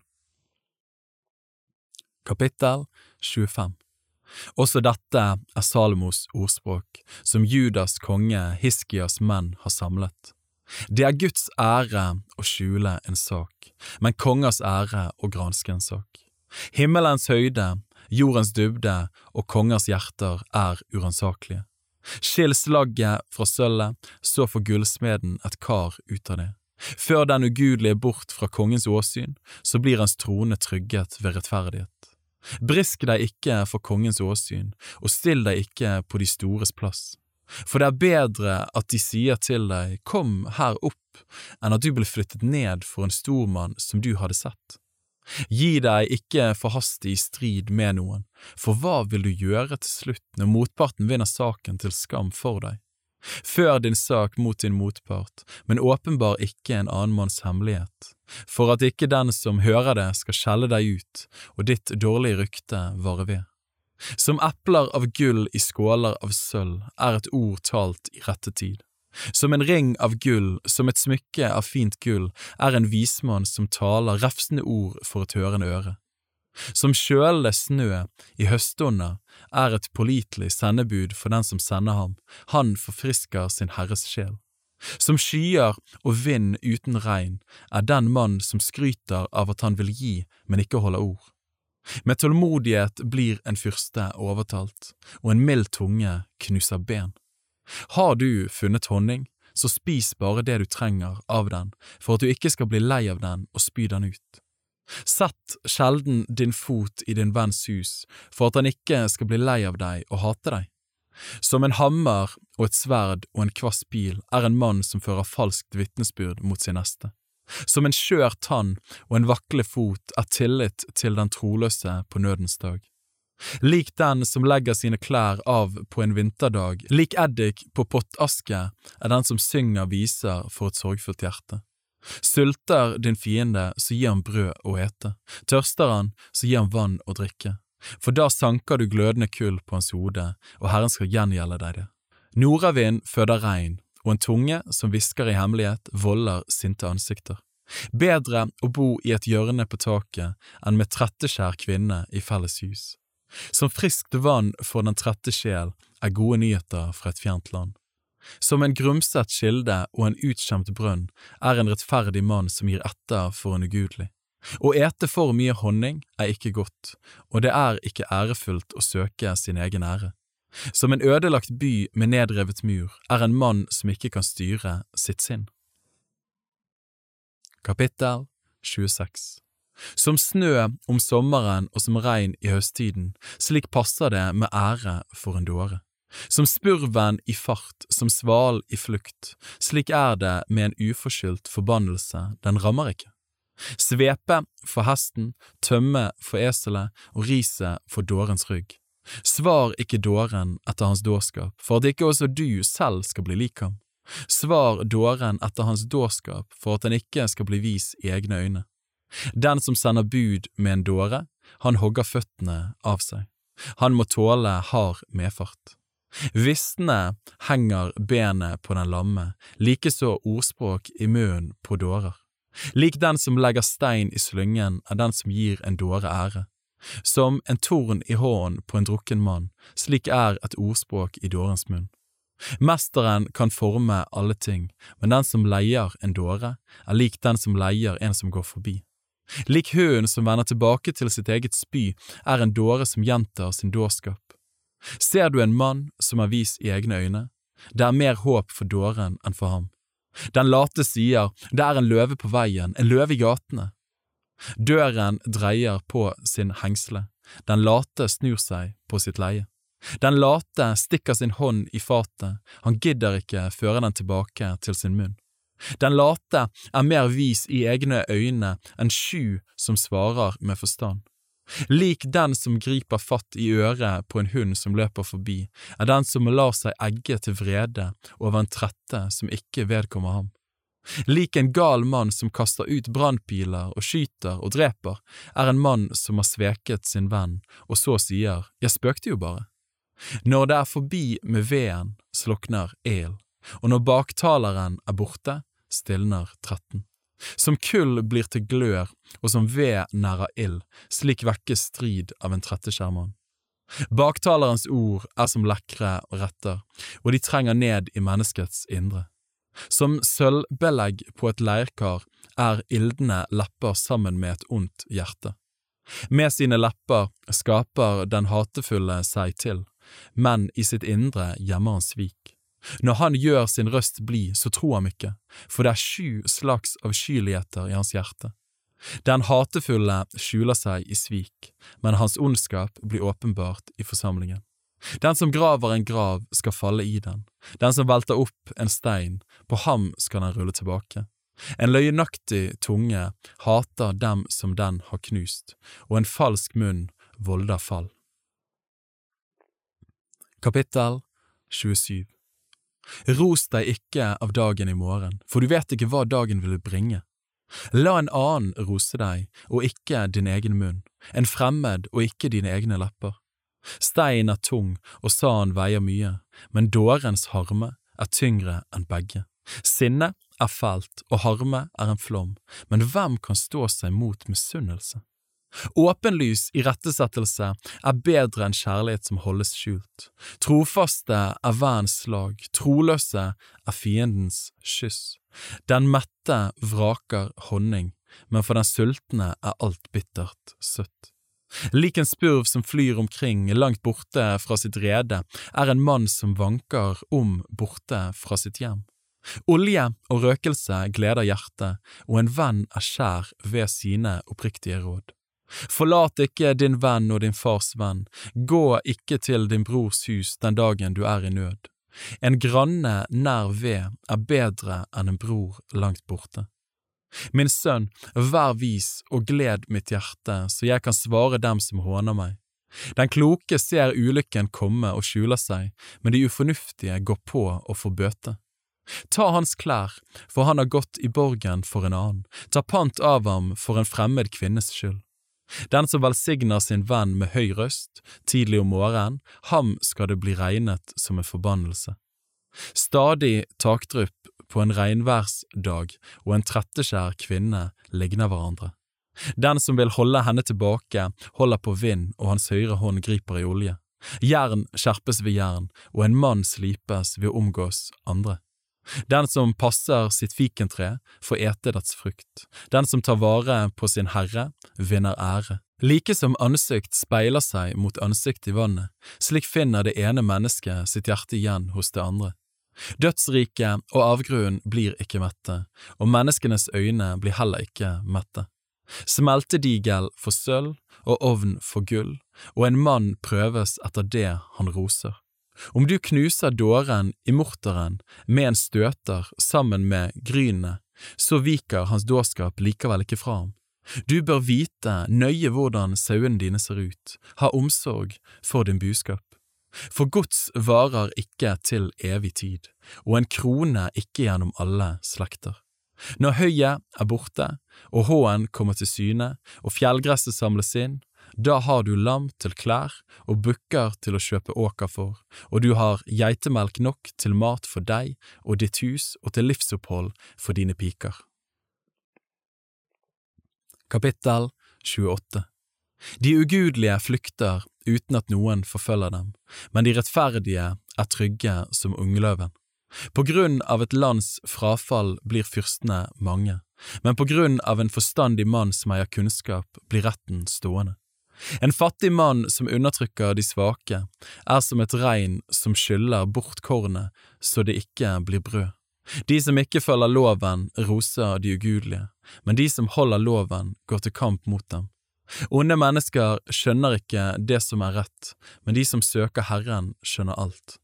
Kapittel 25 Også dette er Salomos ordspråk, som Judas konge Hiskias menn har samlet. Det er Guds ære å skjule en sak, men kongers ære å granske en sak. Himmelens høyde, jordens dybde og kongers hjerter er uransakelige. Skill slagget fra sølvet, så får gullsmeden et kar ut av det. Før den ugudelige bort fra kongens åsyn, så blir hans trone trygget ved rettferdighet. Brisk deg ikke for kongens åsyn, og still deg ikke på de stores plass. For det er bedre at de sier til deg kom her opp, enn at du blir flyttet ned for en stormann som du hadde sett. Gi deg ikke for hastig i strid med noen, for hva vil du gjøre til slutt når motparten vinner saken til skam for deg? Før din sak mot din motpart, men åpenbar ikke en annen manns hemmelighet, for at ikke den som hører det skal skjelle deg ut og ditt dårlige rykte vare ved. Som epler av gull i skåler av sølv er et ord talt i rette tid. Som en ring av gull, som et smykke av fint gull, er en vismann som taler refsende ord for et hørende øre. Som kjølende snø i høstånda er et pålitelig sendebud for den som sender ham, han forfrisker sin herres sjel. Som skyer og vind uten regn er den mann som skryter av at han vil gi, men ikke holder ord. Med tålmodighet blir en fyrste overtalt, og en mild tunge knuser ben. Har du funnet honning, så spis bare det du trenger av den, for at du ikke skal bli lei av den og spy den ut. Sett sjelden din fot i din venns hus, for at han ikke skal bli lei av deg og hate deg. Som en hammer og et sverd og en kvass pil er en mann som fører falskt vitnesbyrd mot sin neste. Som en skjør tann og en vakle fot er tillit til den troløse på nødens dag. Lik den som legger sine klær av på en vinterdag, lik eddik på pottaske er den som synger viser for et sorgfullt hjerte. Sulter din fiende, så gi ham brød å ete, tørster han, så gi ham vann å drikke, for da sanker du glødende kull på hans hode, og Herren skal gjengjelde deg det. Nordavind føder regn, og en tunge som hvisker i hemmelighet, volder sinte ansikter. Bedre å bo i et hjørne på taket enn med tretteskjær kvinne i felles hus. Som friskt vann for den trette sjel er gode nyheter fra et fjernt land. Som en grumset kilde og en utskjemt brønn er en rettferdig mann som gir etter for en ugudelig. Å ete for mye honning er ikke godt, og det er ikke ærefullt å søke sin egen ære. Som en ødelagt by med nedrevet mur er en mann som ikke kan styre sitt sinn. Kapittel 26 Som snø om sommeren og som regn i høsttiden, slik passer det med ære for en dåre. Som spurven i fart, som sval i flukt, slik er det med en uforskyldt forbannelse, den rammer ikke. Svepe for hesten, tømme for eselet og riset for dårens rygg. Svar ikke dåren etter hans dårskap, for at ikke også du selv skal bli lik ham. Svar dåren etter hans dårskap, for at han ikke skal bli vis i egne øyne. Den som sender bud med en dåre, han hogger føttene av seg. Han må tåle hard medfart. Visne henger benet på den lamme, likeså ordspråk i munnen på dårer. Lik den som legger stein i slyngen, er den som gir en dåre ære. Som en torn i hånden på en drukken mann, slik er et ordspråk i dårens munn. Mesteren kan forme alle ting, men den som leier en dåre, er lik den som leier en som går forbi. Lik hunden som vender tilbake til sitt eget spy, er en dåre som gjentar sin dårskap. Ser du en mann som er vis i egne øyne, det er mer håp for dåren enn for ham. Den late sier det er en løve på veien, en løve i gatene. Døren dreier på sin hengsle, den late snur seg på sitt leie. Den late stikker sin hånd i fatet, han gidder ikke føre den tilbake til sin munn. Den late er mer vis i egne øyne enn sju som svarer med forstand. Lik den som griper fatt i øret på en hund som løper forbi, er den som lar seg egge til vrede over en trette som ikke vedkommer ham. Lik en gal mann som kaster ut brannpiler og skyter og dreper, er en mann som har sveket sin venn og så sier jeg spøkte jo bare. Når det er forbi med veden, slukner el, og når baktaleren er borte, stilner tretten. Som kull blir til glør, og som ved nærer ild, slik vekkes strid av en tretteskjermann. Baktalerens ord er som lekre retter, og de trenger ned i menneskets indre. Som sølvbelegg på et leirkar er ildne lepper sammen med et ondt hjerte. Med sine lepper skaper den hatefulle seg til, men i sitt indre gjemmer han svik. Når han gjør sin røst blid, så tror ham ikke, for det er sju slags avskyeligheter i hans hjerte. Den hatefulle skjuler seg i svik, men hans ondskap blir åpenbart i forsamlingen. Den som graver en grav, skal falle i den. Den som velter opp en stein, på ham skal den rulle tilbake. En løgnaktig tunge hater dem som den har knust, og en falsk munn volder fall. Kapittel 27 Ros deg ikke av dagen i morgen, for du vet ikke hva dagen vil bringe. La en annen rose deg, og ikke din egen munn, en fremmed og ikke dine egne lepper. Stein er tung og sand veier mye, men dårens harme er tyngre enn begge. Sinne er fælt og harme er en flom, men hvem kan stå seg mot misunnelse? Åpenlys irettesettelse er bedre enn kjærlighet som holdes skjult. Trofaste er vernens slag, troløse er fiendens kyss. Den mette vraker honning, men for den sultne er alt bittert søtt. Lik en spurv som flyr omkring langt borte fra sitt rede, er en mann som vanker om borte fra sitt hjem. Olje og røkelse gleder hjertet, og en venn er skjær ved sine oppriktige råd. Forlat ikke din venn og din fars venn, gå ikke til din brors hus den dagen du er i nød. En granne nær ved er bedre enn en bror langt borte. Min sønn, vær vis og gled mitt hjerte, så jeg kan svare dem som håner meg. Den kloke ser ulykken komme og skjuler seg, men de ufornuftige går på og får bøte. Ta hans klær, for han har gått i borgen for en annen, ta pant av ham for en fremmed kvinnes skyld. Den som velsigner sin venn med høy røst, tidlig om morgenen, ham skal det bli regnet som en forbannelse. Stadig takdrypp på en regnværsdag og en trettekjær kvinne ligner hverandre. Den som vil holde henne tilbake, holder på vind, og hans høyre hånd griper i olje. Jern skjerpes ved jern, og en mann slipes ved å omgås andre. Den som passer sitt fikentre, får ete dets frukt. Den som tar vare på sin herre, vinner ære. Like som ansikt speiler seg mot ansikt i vannet, slik finner det ene mennesket sitt hjerte igjen hos det andre. Dødsriket og avgrunnen blir ikke mette, og menneskenes øyne blir heller ikke mette. Smeltedigel for sølv og ovn for gull, og en mann prøves etter det han roser. Om du knuser dåren i morteren med en støter sammen med grynet, så viker hans dårskap likevel ikke fra ham. Du bør vite nøye hvordan sauene dine ser ut, ha omsorg for din buskap. For gods varer ikke til evig tid, og en krone ikke gjennom alle slekter. Når høyet er borte, og håen kommer til syne, og fjellgresset samles inn, da har du lam til klær og bukker til å kjøpe åker for, og du har geitemelk nok til mat for deg og ditt hus og til livsopphold for dine piker. Kapittel 28 De ugudelige flykter uten at noen forfølger dem, men de rettferdige er trygge som ungløven. På grunn av et lands frafall blir fyrstene mange, men på grunn av en forstandig mann som eier kunnskap, blir retten stående. En fattig mann som undertrykker de svake, er som et regn som skyller bort kornet så det ikke blir brød. De som ikke følger loven, roser de ugudelige, men de som holder loven, går til kamp mot dem. Onde mennesker skjønner ikke det som er rett, men de som søker Herren, skjønner alt.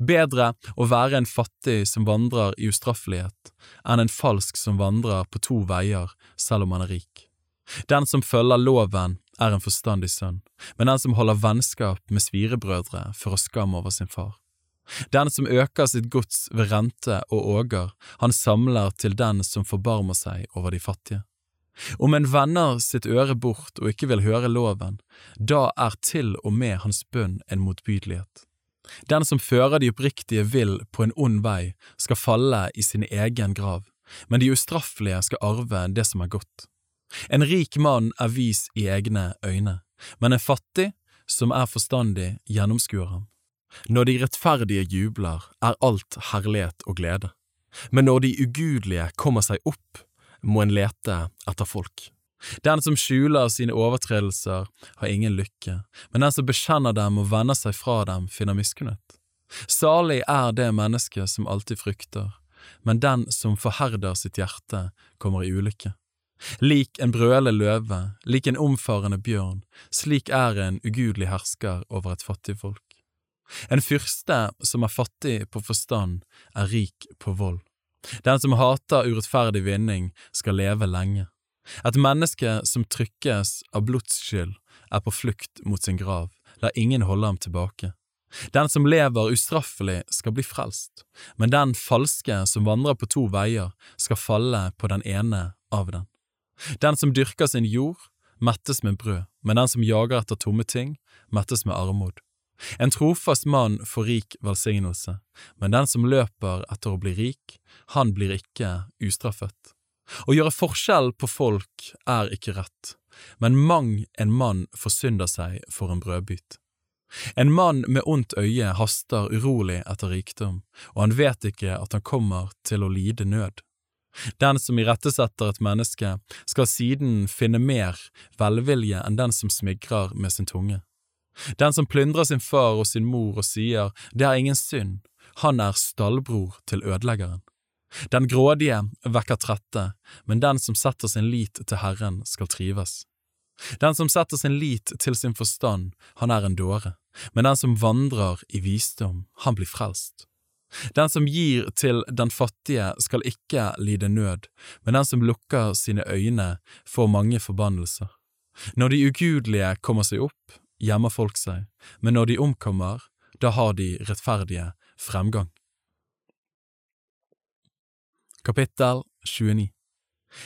Bedre å være en fattig som vandrer i ustraffelighet, enn en falsk som vandrer på to veier selv om han er rik. Den som følger loven, er en forstandig sønn, men den som holder vennskap med svirebrødre, fører skam over sin far. Den som øker sitt gods ved rente og åger, han samler til den som forbarmer seg over de fattige. Om en vender sitt øre bort og ikke vil høre loven, da er til og med hans bønn en motbydelighet. Den som fører de oppriktige vill på en ond vei, skal falle i sin egen grav, men de ustraffelige skal arve det som er godt. En rik mann er vis i egne øyne, men en fattig, som er forstandig, gjennomskuer ham. Når de rettferdige jubler, er alt herlighet og glede, men når de ugudelige kommer seg opp, må en lete etter folk. Den som skjuler sine overtredelser, har ingen lykke, men den som bekjenner dem og vender seg fra dem, finner miskunnhet. Salig er det mennesket som alltid frykter, men den som forherder sitt hjerte, kommer i ulykke. Lik en brølende løve, lik en omfarende bjørn, slik er en ugudelig hersker over et fattig folk. En fyrste som er fattig på forstand, er rik på vold. Den som hater urettferdig vinning, skal leve lenge. Et menneske som trykkes av blodsskyld, er på flukt mot sin grav, la ingen holde ham tilbake. Den som lever ustraffelig, skal bli frelst, men den falske som vandrer på to veier, skal falle på den ene av den. Den som dyrker sin jord, mettes med brød, men den som jager etter tomme ting, mettes med armod. En trofast mann får rik velsignelse, men den som løper etter å bli rik, han blir ikke ustraffet. Å gjøre forskjell på folk er ikke rett, men mang en mann forsynder seg for en brødbit. En mann med ondt øye haster urolig etter rikdom, og han vet ikke at han kommer til å lide nød. Den som irettesetter et menneske, skal siden finne mer velvilje enn den som smigrer med sin tunge. Den som plyndrer sin far og sin mor og sier det er ingen synd, han er stallbror til ødeleggeren. Den grådige vekker trette, men den som setter sin lit til Herren skal trives. Den som setter sin lit til sin forstand, han er en dåre, men den som vandrer i visdom, han blir frelst. Den som gir til den fattige skal ikke lide nød, men den som lukker sine øyne får mange forbannelser. Når de ugudelige kommer seg opp, gjemmer folk seg, men når de omkommer, da har de rettferdige fremgang. Kapittel 29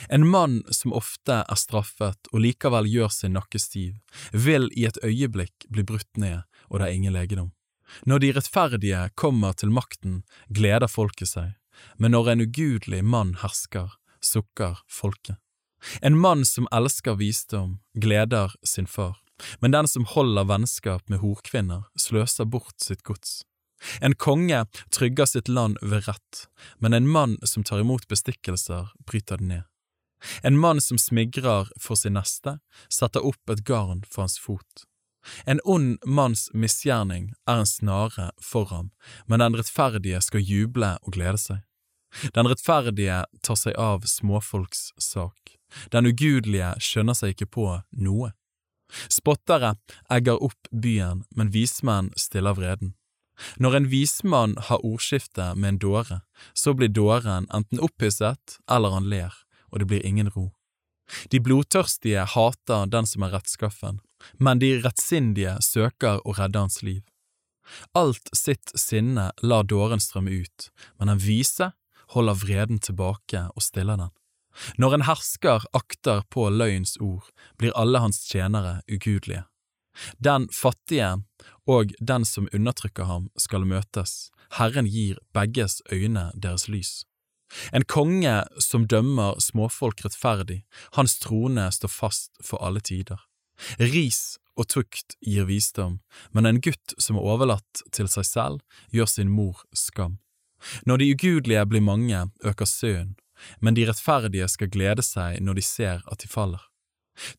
En mann som ofte er straffet og likevel gjør sin nakke stiv, vil i et øyeblikk bli brutt ned, og det er ingen legedom. Når de rettferdige kommer til makten, gleder folket seg, men når en ugudelig mann hersker, sukker folket. En mann som elsker visdom, gleder sin far, men den som holder vennskap med horkvinner, sløser bort sitt gods. En konge trygger sitt land ved rett, men en mann som tar imot bestikkelser, bryter det ned. En mann som smigrer for sin neste, setter opp et garn for hans fot. En ond manns misgjerning er en snare for ham, men den rettferdige skal juble og glede seg. Den rettferdige tar seg av småfolks sak, den ugudelige skjønner seg ikke på noe. Spottere egger opp byen, men vismenn stiller vreden. Når en vismann har ordskifte med en dåre, så blir dåren enten opphisset eller han ler, og det blir ingen ro. De blodtørstige hater den som er rettskaffen, men de rettsindige søker å redde hans liv. Alt sitt sinne lar dåren strømme ut, men den vise holder vreden tilbake og stiller den. Når en hersker akter på løgns ord, blir alle hans tjenere ugudelige. Den fattige og den som undertrykker ham skal møtes, Herren gir begges øyne deres lys. En konge som dømmer småfolk rettferdig, hans trone står fast for alle tider. Ris og tukt gir visdom, men en gutt som er overlatt til seg selv, gjør sin mor skam. Når de ugudelige blir mange, øker søen, men de rettferdige skal glede seg når de ser at de faller.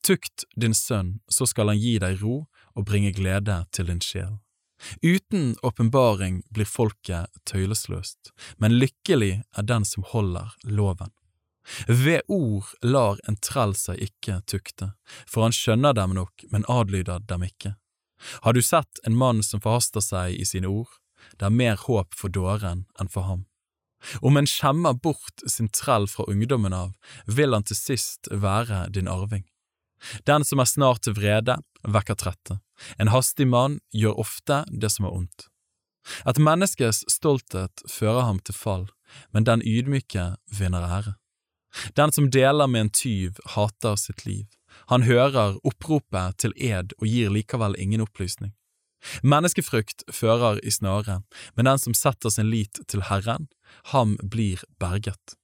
Tukt din sønn, så skal han gi deg ro og bringe glede til din sjel. Uten åpenbaring blir folket tøylesløst, men lykkelig er den som holder loven. Ved ord lar en trell seg ikke tukte, for han skjønner dem nok, men adlyder dem ikke. Har du sett en mann som forhaster seg i sine ord? Det er mer håp for dåren enn for ham. Om en skjemmer bort sin trell fra ungdommen av, vil han til sist være din arving. Den som er snart til vrede, vekker trette. En hastig mann gjør ofte det som er ondt. Et menneskes stolthet fører ham til fall, men den ydmyke vinner ære. Den som deler med en tyv, hater sitt liv. Han hører oppropet til ed og gir likevel ingen opplysning. Menneskefrykt fører i snare, men den som setter sin lit til Herren, ham blir berget.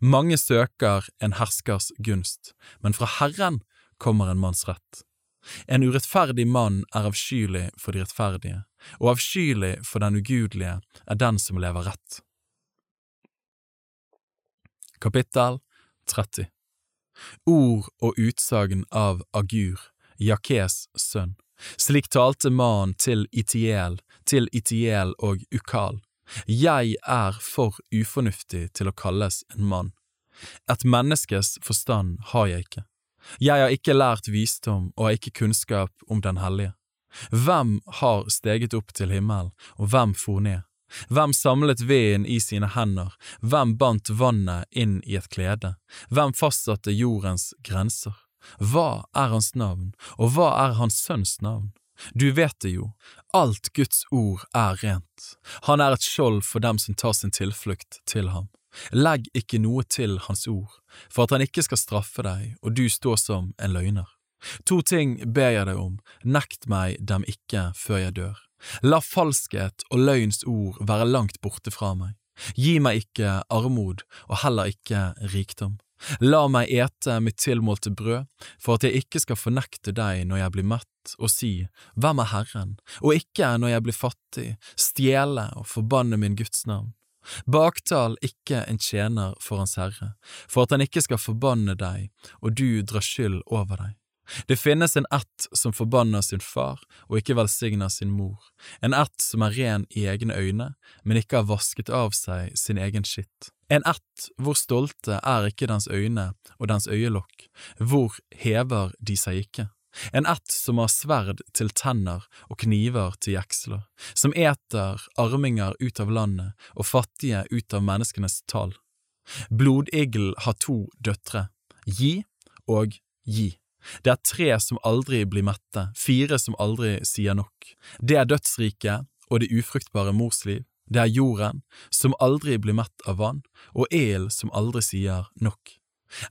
Mange søker en herskers gunst, men fra Herren kommer en manns rett. En urettferdig mann er avskyelig for de rettferdige, og avskyelig for den ugudelige er den som lever rett. Kapittel 30 Ord og utsagn av Agur, Jakes sønn. Slik talte mannen til Itiel, til Itiel og Ukal. Jeg er for ufornuftig til å kalles en mann. Et menneskes forstand har jeg ikke. Jeg har ikke lært visdom og har ikke kunnskap om Den hellige. Hvem har steget opp til himmelen, og hvem for ned? Hvem samlet veden i sine hender, hvem bandt vannet inn i et klede, hvem fastsatte jordens grenser? Hva er hans navn, og hva er hans sønns navn? Du vet det jo, alt Guds ord er rent, han er et skjold for dem som tar sin tilflukt til ham. Legg ikke noe til hans ord, for at han ikke skal straffe deg og du står som en løgner. To ting ber jeg deg om, nekt meg dem ikke før jeg dør. La falskhet og løgns ord være langt borte fra meg. Gi meg ikke armod og heller ikke rikdom. La meg ete mitt tilmålte brød, for at jeg ikke skal fornekte deg når jeg blir mett, og si Hvem er Herren, og ikke når jeg blir fattig, stjele og forbanne min Guds navn. Baktal ikke en tjener for Hans Herre, for at han ikke skal forbanne deg og du drar skyld over deg. Det finnes en ett som forbanner sin far og ikke velsigner sin mor, en ett som er ren i egne øyne, men ikke har vasket av seg sin egen skitt. En ett hvor stolte er ikke dens øyne og dens øyelokk, hvor hever de seg ikke. En ett som har sverd til tenner og kniver til jeksler, som eter arminger ut av landet og fattige ut av menneskenes tall. Blodigel har to døtre, Gi og Gi. Det er tre som aldri blir mette, fire som aldri sier nok. Det er dødsriket og det ufruktbare morsliv. Det er jorden, som aldri blir mett av vann, og ilden, som aldri sier nok.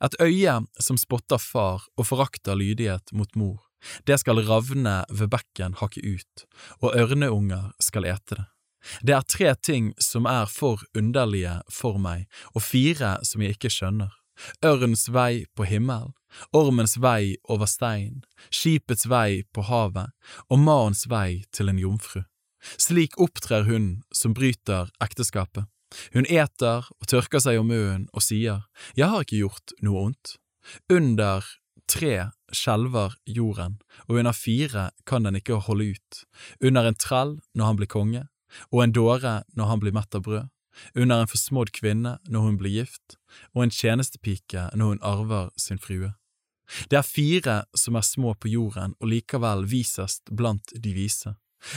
Et øye som spotter far og forakter lydighet mot mor, det skal ravne ved bekken hakke ut, og ørneunger skal ete det. Det er tre ting som er for underlige for meg, og fire som jeg ikke skjønner. Ørns vei på himmel, ormens vei over stein, skipets vei på havet og maens vei til en jomfru. Slik opptrer hun som bryter ekteskapet. Hun eter og tørker seg om munnen og sier, Jeg har ikke gjort noe ondt. Under tre skjelver jorden, og under fire kan den ikke holde ut, under en trell når han blir konge, og en dåre når han blir mett av brød, under en forsmådd kvinne når hun blir gift, og en tjenestepike når hun arver sin frue. Det er fire som er små på jorden og likevel visest blant de vise.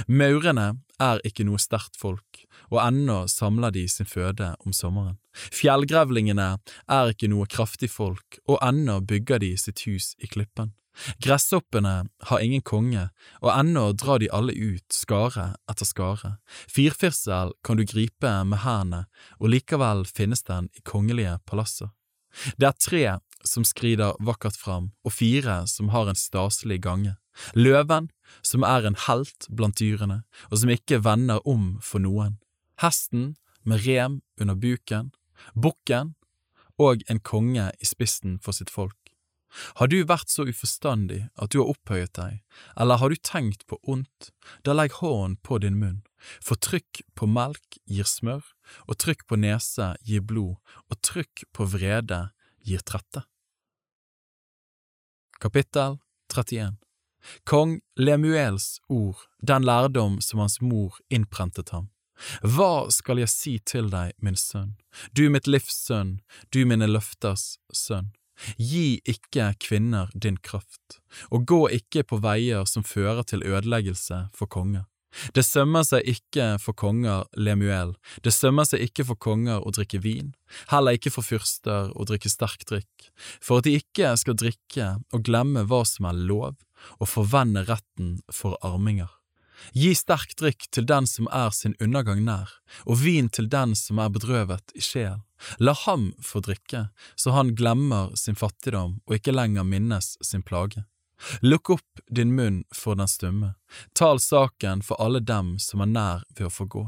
Maurene er ikke noe sterkt folk, og ennå samler de sin føde om sommeren. Fjellgrevlingene er ikke noe kraftig folk, og ennå bygger de sitt hus i klippen. Gresshoppene har ingen konge, og ennå drar de alle ut, skare etter skare. Firfirsel kan du gripe med hendene, og likevel finnes den i kongelige palasser. Det er tre som skrider vakkert fram, og fire som har en staselig gange. Løven, som er en helt blant dyrene, og som ikke vender om for noen. Hesten, med rem under buken. Bukken, og en konge i spissen for sitt folk. Har du vært så uforstandig at du har opphøyet deg, eller har du tenkt på ondt, da legg hånden på din munn, for trykk på melk gir smør, og trykk på nese gir blod, og trykk på vrede gir trette. Kapittel 31 Kong Lemuels ord, den lærdom som hans mor innprentet ham. Hva skal jeg si til deg, min sønn, du mitt livs sønn, du mine løfters sønn? Gi ikke kvinner din kraft, og gå ikke på veier som fører til ødeleggelse for konger. Det sømmer seg ikke for konger Lemuel, det sømmer seg ikke for konger å drikke vin, heller ikke for fyrster å drikke sterk drikk, for at de ikke skal drikke og glemme hva som er lov, og forvende retten for arminger. Gi sterk drikk til den som er sin undergang nær, og vin til den som er bedrøvet i sjel. La ham få drikke, så han glemmer sin fattigdom og ikke lenger minnes sin plage. Lukk opp din munn for den stumme, tal saken for alle dem som er nær ved å få gå.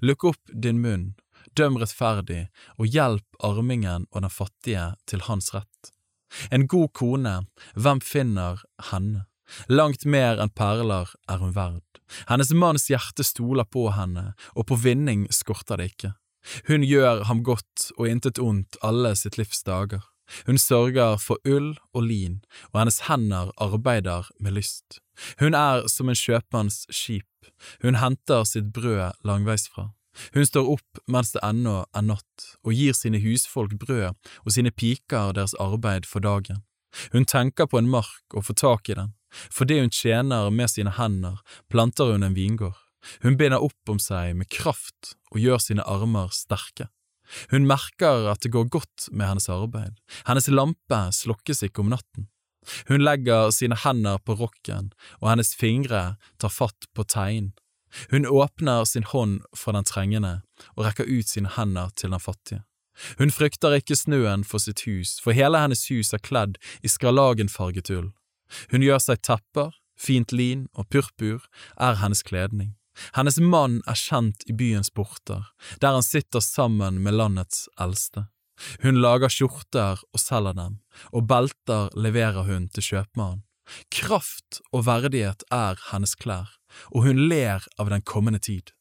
Lukk opp din munn, døm rettferdig, og hjelp armingen og den fattige til hans rett. En god kone, hvem finner henne? Langt mer enn perler er hun verd. Hennes manns hjerte stoler på henne, og på vinning skorter det ikke. Hun gjør ham godt og intet ondt alle sitt livs dager. Hun sørger for ull og lin, og hennes hender arbeider med lyst. Hun er som en kjøpmanns skip, hun henter sitt brød langveisfra. Hun står opp mens det ennå er natt, og gir sine husfolk brød og sine piker deres arbeid for dagen. Hun tenker på en mark og får tak i den, Fordi hun tjener med sine hender, planter hun en vingård. Hun binder opp om seg med kraft og gjør sine armer sterke. Hun merker at det går godt med hennes arbeid, hennes lampe slokkes ikke om natten. Hun legger sine hender på rokken, og hennes fingre tar fatt på teinen. Hun åpner sin hånd for den trengende og rekker ut sine hender til den fattige. Hun frykter ikke snøen for sitt hus, for hele hennes hus er kledd i skarlagenfarget ull. Hun gjør seg tepper, fint lin og purpur er hennes kledning. Hennes mann er kjent i byens porter, der han sitter sammen med landets eldste. Hun lager skjorter og selger dem, og belter leverer hun til kjøpmannen. Kraft og verdighet er hennes klær, og hun ler av den kommende tid.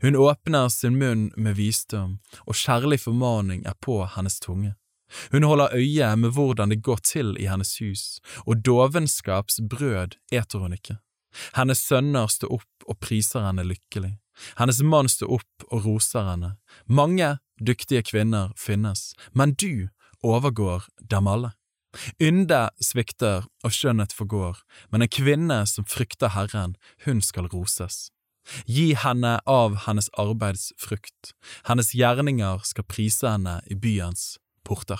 Hun åpner sin munn med visdom, og kjærlig formaning er på hennes tunge. Hun holder øye med hvordan det går til i hennes hus, og dovenskaps brød eter hun ikke. Hennes sønner står opp og priser henne lykkelig. Hennes mann står opp og roser henne. Mange dyktige kvinner finnes, men du overgår dem alle. Ynde svikter og skjønnhet forgår, men en kvinne som frykter Herren, hun skal roses. Gi henne av hennes arbeids frukt, hennes gjerninger skal prise henne i byens porter.